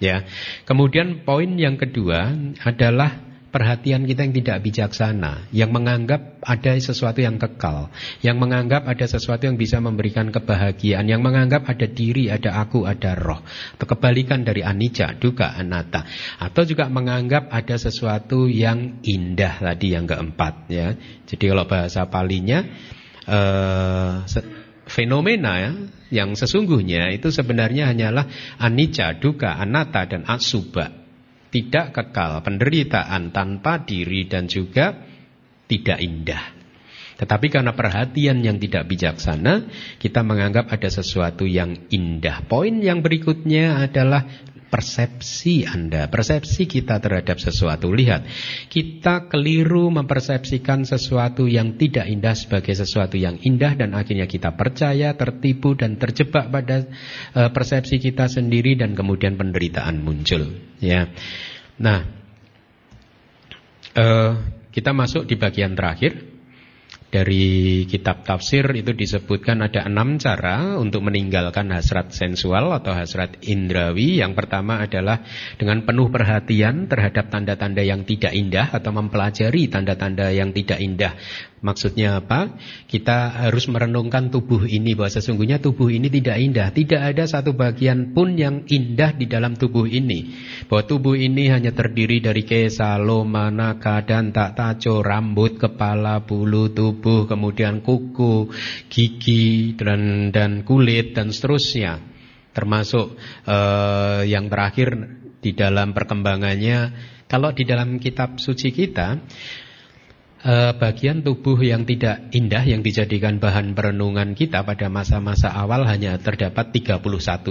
Ya. Kemudian poin yang kedua adalah perhatian kita yang tidak bijaksana, yang menganggap ada sesuatu yang kekal, yang menganggap ada sesuatu yang bisa memberikan kebahagiaan, yang menganggap ada diri, ada aku, ada roh, atau kebalikan dari anicca, duka, anatta, atau juga menganggap ada sesuatu yang indah tadi yang keempat, ya. Jadi kalau bahasa palinya uh, fenomena ya, yang sesungguhnya itu sebenarnya hanyalah anicca, duka, anatta dan asuba. Tidak kekal, penderitaan tanpa diri dan juga tidak indah. Tetapi karena perhatian yang tidak bijaksana, kita menganggap ada sesuatu yang indah. Poin yang berikutnya adalah persepsi Anda, persepsi kita terhadap sesuatu. Lihat, kita keliru mempersepsikan sesuatu yang tidak indah sebagai sesuatu yang indah dan akhirnya kita percaya, tertipu dan terjebak pada uh, persepsi kita sendiri dan kemudian penderitaan muncul. Ya, nah, uh, kita masuk di bagian terakhir dari kitab tafsir itu disebutkan ada enam cara untuk meninggalkan hasrat sensual atau hasrat indrawi. Yang pertama adalah dengan penuh perhatian terhadap tanda-tanda yang tidak indah atau mempelajari tanda-tanda yang tidak indah. Maksudnya apa? Kita harus merenungkan tubuh ini bahwa sesungguhnya tubuh ini tidak indah. Tidak ada satu bagian pun yang indah di dalam tubuh ini. Bahwa tubuh ini hanya terdiri dari kesa, loma, naka, dan tak taco, rambut, kepala, bulu, tubuh, kemudian kuku, gigi, dan, dan kulit, dan seterusnya. Termasuk uh, yang terakhir di dalam perkembangannya, kalau di dalam kitab suci kita, uh, bagian tubuh yang tidak indah yang dijadikan bahan perenungan kita pada masa-masa awal hanya terdapat 31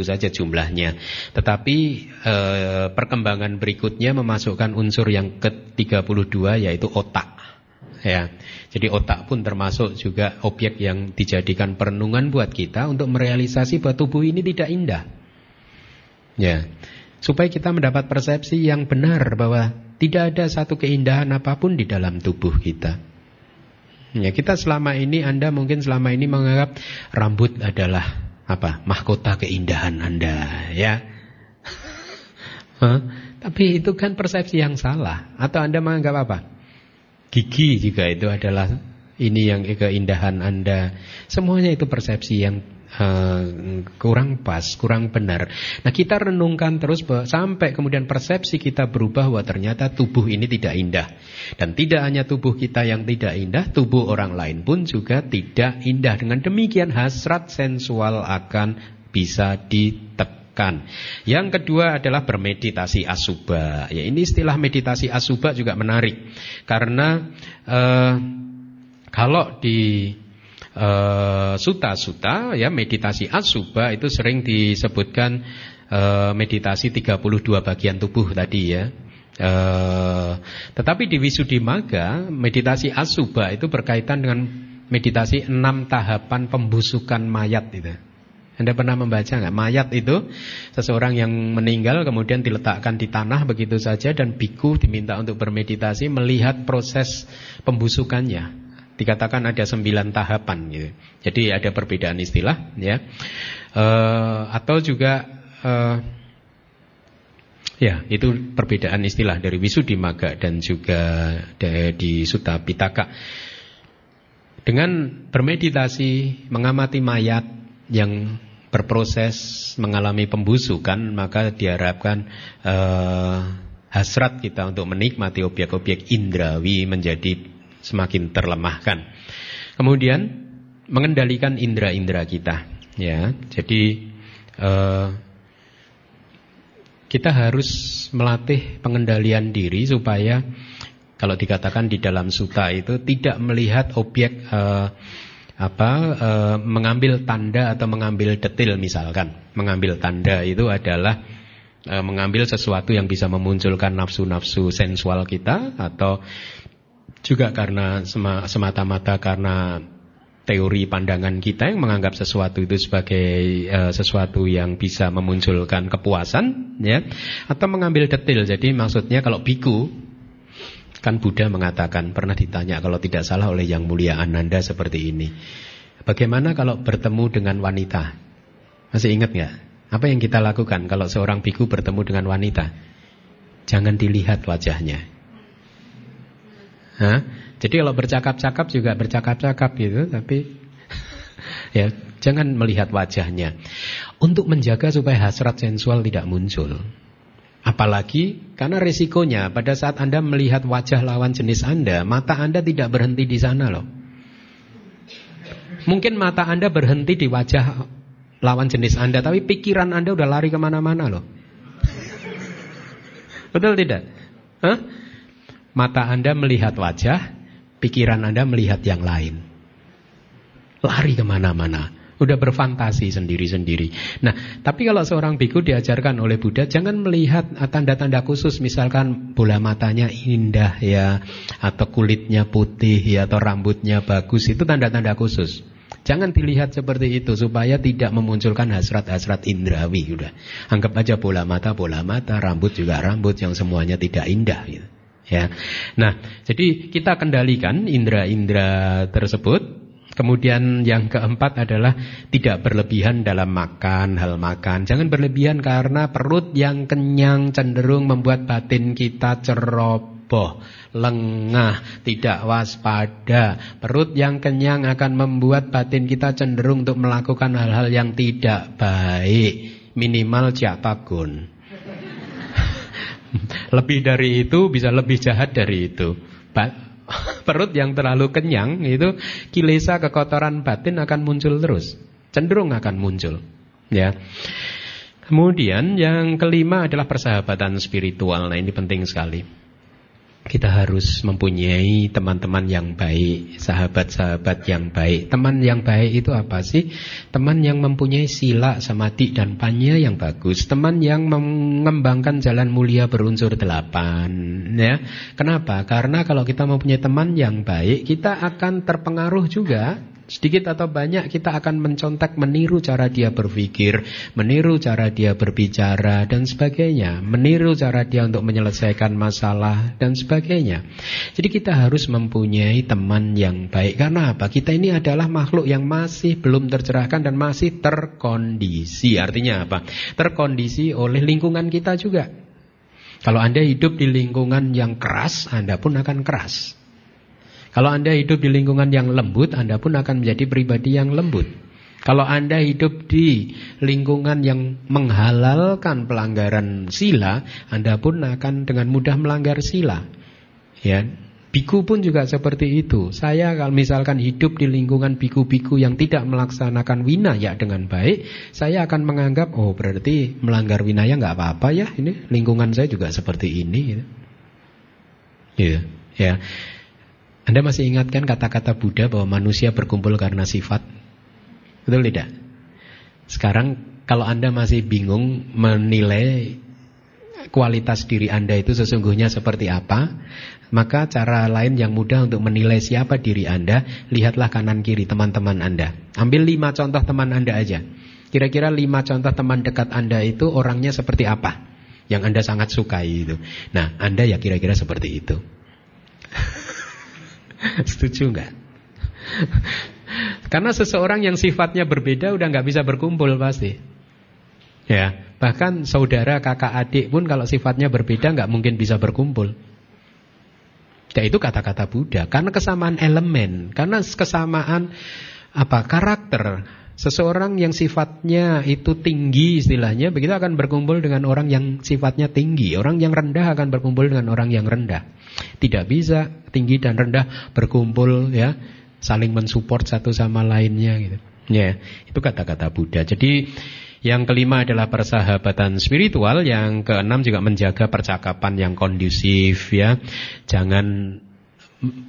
saja jumlahnya. Tetapi uh, perkembangan berikutnya memasukkan unsur yang ke-32 yaitu otak. Ya. Jadi otak pun termasuk juga objek yang dijadikan perenungan buat kita untuk merealisasi bahwa tubuh ini tidak indah. Ya. Supaya kita mendapat persepsi yang benar bahwa tidak ada satu keindahan apa pun di dalam tubuh kita. Ya, kita selama ini Anda mungkin selama ini menganggap rambut adalah apa? mahkota keindahan Anda, ya. Tapi itu kan persepsi yang salah. Atau Anda menganggap apa? Gigi juga itu adalah ini yang keindahan Anda. Semuanya itu persepsi yang uh, kurang pas, kurang benar. Nah kita renungkan terus sampai kemudian persepsi kita berubah bahwa ternyata tubuh ini tidak indah. Dan tidak hanya tubuh kita yang tidak indah, tubuh orang lain pun juga tidak indah. Dengan demikian hasrat sensual akan bisa ditekan. Yang kedua adalah bermeditasi asuba. Ya ini istilah meditasi asuba juga menarik karena uh, kalau di uh, suta-suta ya meditasi asuba itu sering disebutkan uh, meditasi 32 bagian tubuh tadi ya. Uh, tetapi di Maga meditasi asuba itu berkaitan dengan meditasi enam tahapan pembusukan mayat itu. Anda pernah membaca nggak? Mayat itu seseorang yang meninggal kemudian diletakkan di tanah begitu saja dan biku diminta untuk bermeditasi melihat proses pembusukannya. Dikatakan ada sembilan tahapan gitu. Jadi ada perbedaan istilah ya. Uh, atau juga uh, ya itu perbedaan istilah dari Wisudimaga dan juga di Sutta Pitaka. Dengan bermeditasi mengamati mayat yang berproses mengalami pembusukan maka diharapkan uh, hasrat kita untuk menikmati objek-objek indrawi menjadi semakin terlemahkan. Kemudian mengendalikan indera-indera kita, ya. Jadi uh, kita harus melatih pengendalian diri supaya kalau dikatakan di dalam suta itu tidak melihat objek uh, apa uh, mengambil tanda atau mengambil detil misalkan mengambil tanda itu adalah mengambil sesuatu yang bisa memunculkan nafsu-nafsu sensual kita atau juga karena semata-mata karena teori pandangan kita yang menganggap sesuatu itu sebagai uh, sesuatu yang bisa memunculkan kepuasan ya atau mengambil detil. Jadi maksudnya kalau biku kan Buddha mengatakan pernah ditanya kalau tidak salah oleh yang mulia Ananda seperti ini. Bagaimana kalau bertemu dengan wanita? Masih ingat nggak? Apa yang kita lakukan kalau seorang biku bertemu dengan wanita? Jangan dilihat wajahnya. Hah? Jadi kalau bercakap-cakap juga bercakap-cakap gitu, tapi ya jangan melihat wajahnya. Untuk menjaga supaya hasrat sensual tidak muncul. Apalagi karena resikonya pada saat Anda melihat wajah lawan jenis Anda, mata Anda tidak berhenti di sana loh. Mungkin mata Anda berhenti di wajah lawan jenis Anda, tapi pikiran Anda udah lari ke mana-mana loh. Betul tidak? Hah? Mata Anda melihat wajah, pikiran Anda melihat yang lain. Lari ke mana-mana. Udah berfantasi sendiri-sendiri. Nah, tapi kalau seorang biku diajarkan oleh Buddha, jangan melihat tanda-tanda khusus, misalkan bola matanya indah ya, atau kulitnya putih ya, atau rambutnya bagus, itu tanda-tanda khusus. Jangan dilihat seperti itu supaya tidak memunculkan hasrat-hasrat indrawi. Udah, anggap aja bola mata, bola mata, rambut juga rambut yang semuanya tidak indah. Gitu. Ya, nah, jadi kita kendalikan indera-indera tersebut Kemudian yang keempat adalah tidak berlebihan dalam makan, hal makan. Jangan berlebihan karena perut yang kenyang cenderung membuat batin kita ceroboh, lengah, tidak waspada. Perut yang kenyang akan membuat batin kita cenderung untuk melakukan hal-hal yang tidak baik. Minimal jatagun. lebih dari itu bisa lebih jahat dari itu. perut yang terlalu kenyang itu kilesa kekotoran batin akan muncul terus, cenderung akan muncul. Ya. Kemudian yang kelima adalah persahabatan spiritual. Nah, ini penting sekali. Kita harus mempunyai teman-teman yang baik, sahabat-sahabat yang baik. Teman yang baik itu apa sih? Teman yang mempunyai sila, samadhi, dan panya yang bagus. Teman yang mengembangkan jalan mulia berunsur delapan. Ya, Kenapa? Karena kalau kita mempunyai teman yang baik, kita akan terpengaruh juga Sedikit atau banyak kita akan mencontek, meniru cara dia berpikir, meniru cara dia berbicara dan sebagainya, meniru cara dia untuk menyelesaikan masalah dan sebagainya. Jadi kita harus mempunyai teman yang baik. Karena apa? Kita ini adalah makhluk yang masih belum tercerahkan dan masih terkondisi. Artinya apa? Terkondisi oleh lingkungan kita juga. Kalau Anda hidup di lingkungan yang keras, Anda pun akan keras. Kalau Anda hidup di lingkungan yang lembut, Anda pun akan menjadi pribadi yang lembut. Kalau Anda hidup di lingkungan yang menghalalkan pelanggaran sila, Anda pun akan dengan mudah melanggar sila. Ya, biku pun juga seperti itu. Saya kalau misalkan hidup di lingkungan biku-biku yang tidak melaksanakan winaya dengan baik, saya akan menganggap oh berarti melanggar winaya nggak apa-apa ya. Ini lingkungan saya juga seperti ini. Gitu. Ya, ya. Anda masih ingatkan kata-kata Buddha bahwa manusia berkumpul karena sifat? Betul tidak? Sekarang kalau Anda masih bingung menilai kualitas diri Anda itu sesungguhnya seperti apa, maka cara lain yang mudah untuk menilai siapa diri Anda, lihatlah kanan kiri teman-teman Anda. Ambil lima contoh teman Anda aja. Kira-kira lima contoh teman dekat Anda itu orangnya seperti apa? Yang Anda sangat sukai itu. Nah, Anda ya kira-kira seperti itu. Setuju nggak? Karena seseorang yang sifatnya berbeda udah nggak bisa berkumpul pasti. Ya, bahkan saudara, kakak, adik pun kalau sifatnya berbeda nggak mungkin bisa berkumpul. Ya itu kata-kata Buddha. Karena kesamaan elemen, karena kesamaan apa karakter. Seseorang yang sifatnya itu tinggi istilahnya, begitu akan berkumpul dengan orang yang sifatnya tinggi. Orang yang rendah akan berkumpul dengan orang yang rendah. Tidak bisa tinggi dan rendah berkumpul ya, saling mensupport satu sama lainnya gitu. Ya, itu kata-kata Buddha. Jadi yang kelima adalah persahabatan spiritual, yang keenam juga menjaga percakapan yang kondusif ya. Jangan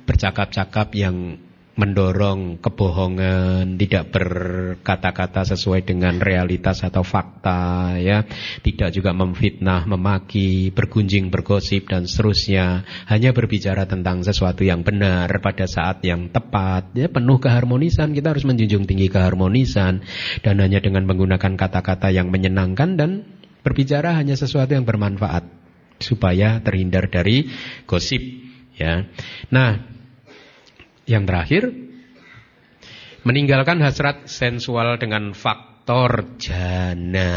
bercakap-cakap yang mendorong kebohongan, tidak berkata-kata sesuai dengan realitas atau fakta, ya, tidak juga memfitnah, memaki, bergunjing, bergosip dan seterusnya. Hanya berbicara tentang sesuatu yang benar pada saat yang tepat, ya, penuh keharmonisan. Kita harus menjunjung tinggi keharmonisan dan hanya dengan menggunakan kata-kata yang menyenangkan dan berbicara hanya sesuatu yang bermanfaat supaya terhindar dari gosip, ya. Nah, yang terakhir, meninggalkan hasrat sensual dengan faktor jana.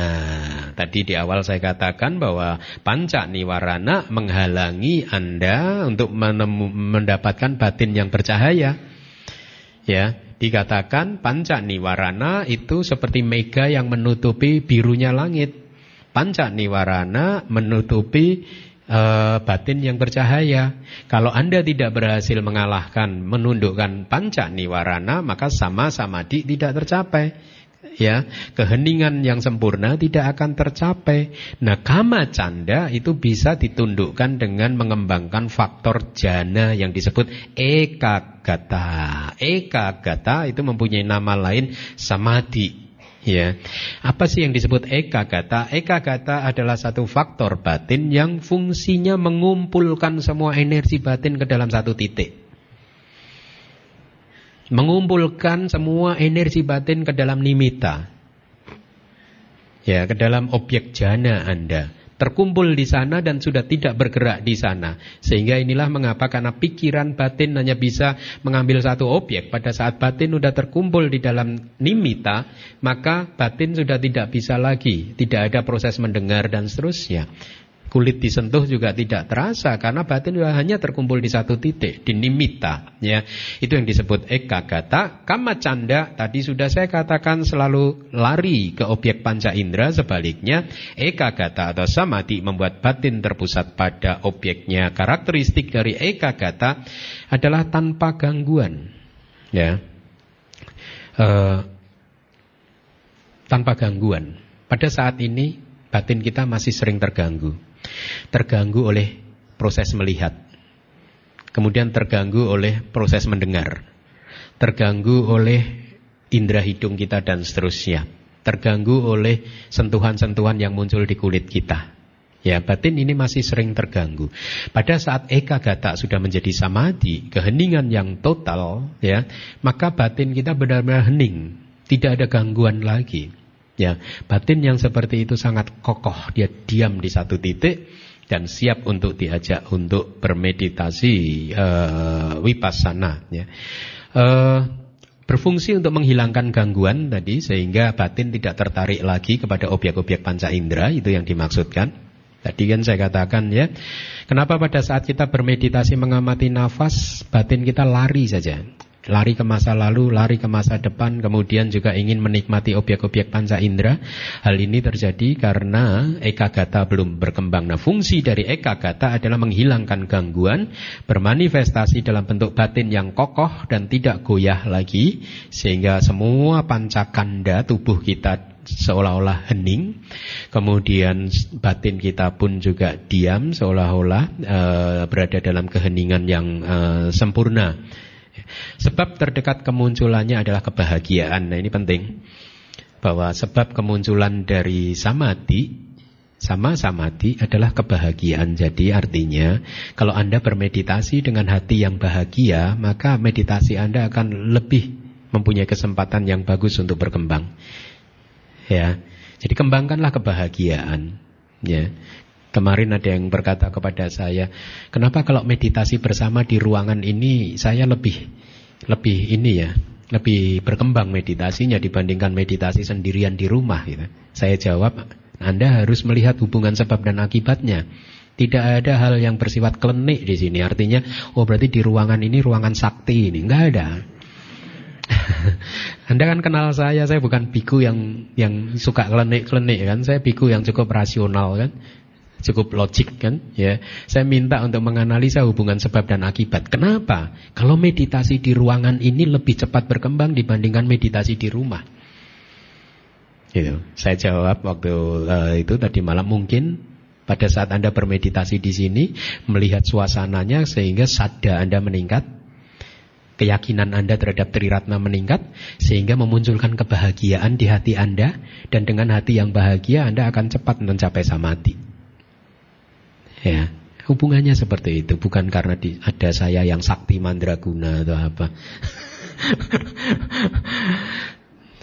Tadi di awal saya katakan bahwa panca niwarana menghalangi Anda untuk mendapatkan batin yang bercahaya. Ya, dikatakan panca niwarana itu seperti mega yang menutupi birunya langit. Panca niwarana menutupi uh, batin yang bercahaya. Kalau Anda tidak berhasil mengalahkan, menundukkan panca niwarana, maka sama samadhi tidak tercapai. ya keheningan yang sempurna tidak akan tercapai. Nah, kama canda itu bisa ditundukkan dengan mengembangkan faktor jana yang disebut ekagata. Ekagata itu mempunyai nama lain samadhi. Ya, apa sih yang disebut ekagata? Ekagata adalah satu faktor batin yang fungsinya mengumpulkan semua energi batin ke dalam satu titik mengumpulkan semua energi batin ke dalam nimita. Ya, ke dalam objek jana Anda. Terkumpul di sana dan sudah tidak bergerak di sana. Sehingga inilah mengapa karena pikiran batin hanya bisa mengambil satu objek. Pada saat batin sudah terkumpul di dalam nimita, maka batin sudah tidak bisa lagi. Tidak ada proses mendengar dan seterusnya kulit disentuh juga tidak terasa karena batin hanya terkumpul di satu titik di nimita ya. Itu yang disebut ekagata. Kama canda tadi sudah saya katakan selalu lari ke objek panca indera sebaliknya ekagata atau samadhi membuat batin terpusat pada objeknya. Karakteristik dari ekagata adalah tanpa gangguan ya. Uh, tanpa gangguan. Pada saat ini batin kita masih sering terganggu terganggu oleh proses melihat. Kemudian terganggu oleh proses mendengar. Terganggu oleh indera hidung kita dan seterusnya. Terganggu oleh sentuhan-sentuhan yang muncul di kulit kita. Ya, batin ini masih sering terganggu. Pada saat eka gata sudah menjadi samadhi, keheningan yang total, ya, maka batin kita benar-benar hening, tidak ada gangguan lagi. Ya, batin yang seperti itu sangat kokoh, dia diam di satu titik dan siap untuk diajak untuk bermeditasi uh, vipassana. Ya. Uh, berfungsi untuk menghilangkan gangguan tadi sehingga batin tidak tertarik lagi kepada objek-objek panca indera itu yang dimaksudkan. Tadi kan saya katakan ya, kenapa pada saat kita bermeditasi mengamati nafas, batin kita lari saja lari ke masa lalu, lari ke masa depan, kemudian juga ingin menikmati objek-objek panca indera. Hal ini terjadi karena ekagata belum berkembang. Nah, fungsi dari ekagata adalah menghilangkan gangguan, bermanifestasi dalam bentuk batin yang kokoh dan tidak goyah lagi, sehingga semua pancakanda tubuh kita seolah-olah hening, kemudian batin kita pun juga diam, seolah-olah uh, berada dalam keheningan yang uh, sempurna. Sebab terdekat kemunculannya adalah kebahagiaan. Nah ini penting. Bahwa sebab kemunculan dari samadhi sama samadhi adalah kebahagiaan. Jadi artinya kalau Anda bermeditasi dengan hati yang bahagia, maka meditasi Anda akan lebih mempunyai kesempatan yang bagus untuk berkembang. Ya. Jadi kembangkanlah kebahagiaan. Ya. Kemarin ada yang berkata kepada saya, kenapa kalau meditasi bersama di ruangan ini saya lebih lebih ini ya, lebih berkembang meditasinya dibandingkan meditasi sendirian di rumah gitu. Saya jawab, Anda harus melihat hubungan sebab dan akibatnya. Tidak ada hal yang bersifat klenik di sini. Artinya, oh berarti di ruangan ini ruangan sakti ini. Enggak ada. Anda kan kenal saya, saya bukan biku yang yang suka klenik-klenik kan. Saya biku yang cukup rasional kan cukup logik kan ya. Saya minta untuk menganalisa hubungan sebab dan akibat. Kenapa? Kalau meditasi di ruangan ini lebih cepat berkembang dibandingkan meditasi di rumah. Gitu. Saya jawab waktu uh, itu tadi malam mungkin pada saat Anda bermeditasi di sini melihat suasananya sehingga sada Anda meningkat, keyakinan Anda terhadap Triratna meningkat sehingga memunculkan kebahagiaan di hati Anda dan dengan hati yang bahagia Anda akan cepat mencapai samadhi. Ya, hubungannya seperti itu, bukan karena di, ada saya yang sakti mandraguna atau apa.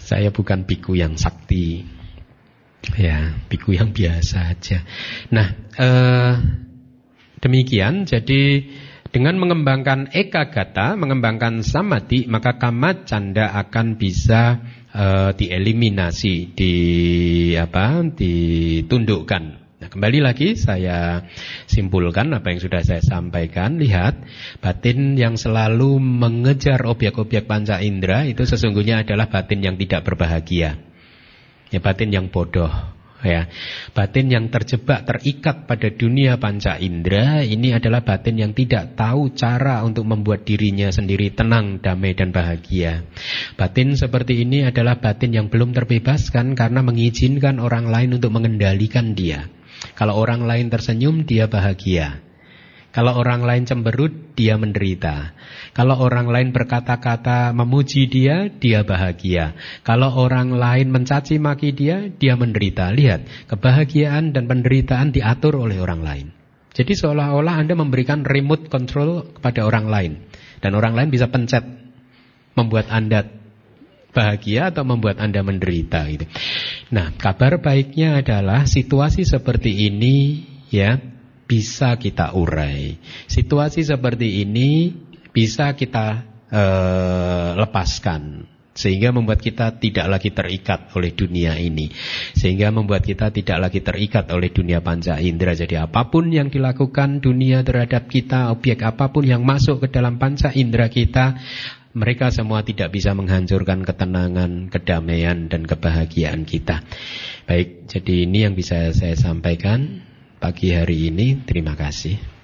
saya bukan biku yang sakti. Ya, biku yang biasa aja. Nah, eh, demikian jadi dengan mengembangkan eka gata, mengembangkan samadhi, maka kama canda akan bisa uh, dieliminasi, di apa, ditundukkan. Nah, kembali lagi saya simpulkan apa yang sudah saya sampaikan. Lihat, batin yang selalu mengejar objek-objek panca indera itu sesungguhnya adalah batin yang tidak berbahagia. Ya batin yang bodoh. ya. Batin yang terjebak terikat pada dunia panca indera ini adalah batin yang tidak tahu cara untuk membuat dirinya sendiri tenang, damai dan bahagia. Batin seperti ini adalah batin yang belum terbebaskan karena mengizinkan orang lain untuk mengendalikan dia. Kalau orang lain tersenyum dia bahagia. Kalau orang lain cemberut, dia menderita. Kalau orang lain berkata-kata memuji dia, dia bahagia. Kalau orang lain mencaci maki dia, dia menderita. Lihat, kebahagiaan dan penderitaan diatur oleh orang lain. Jadi seolah-olah Anda memberikan remote control kepada orang lain. Dan orang lain bisa pencet membuat Anda bahagia atau membuat Anda menderita gitu. Nah, kabar baiknya adalah situasi seperti ini ya bisa kita urai. Situasi seperti ini bisa kita uh, lepaskan sehingga membuat kita tidak lagi terikat oleh dunia ini sehingga membuat kita tidak lagi terikat oleh dunia panca indera jadi apa pun yang dilakukan dunia terhadap kita objek apa pun yang masuk ke dalam panca indera kita mereka semua tidak bisa menghancurkan ketenangan, kedamaian dan kebahagiaan kita. Baik, jadi ini yang bisa saya sampaikan pagi hari ini. Terima kasih.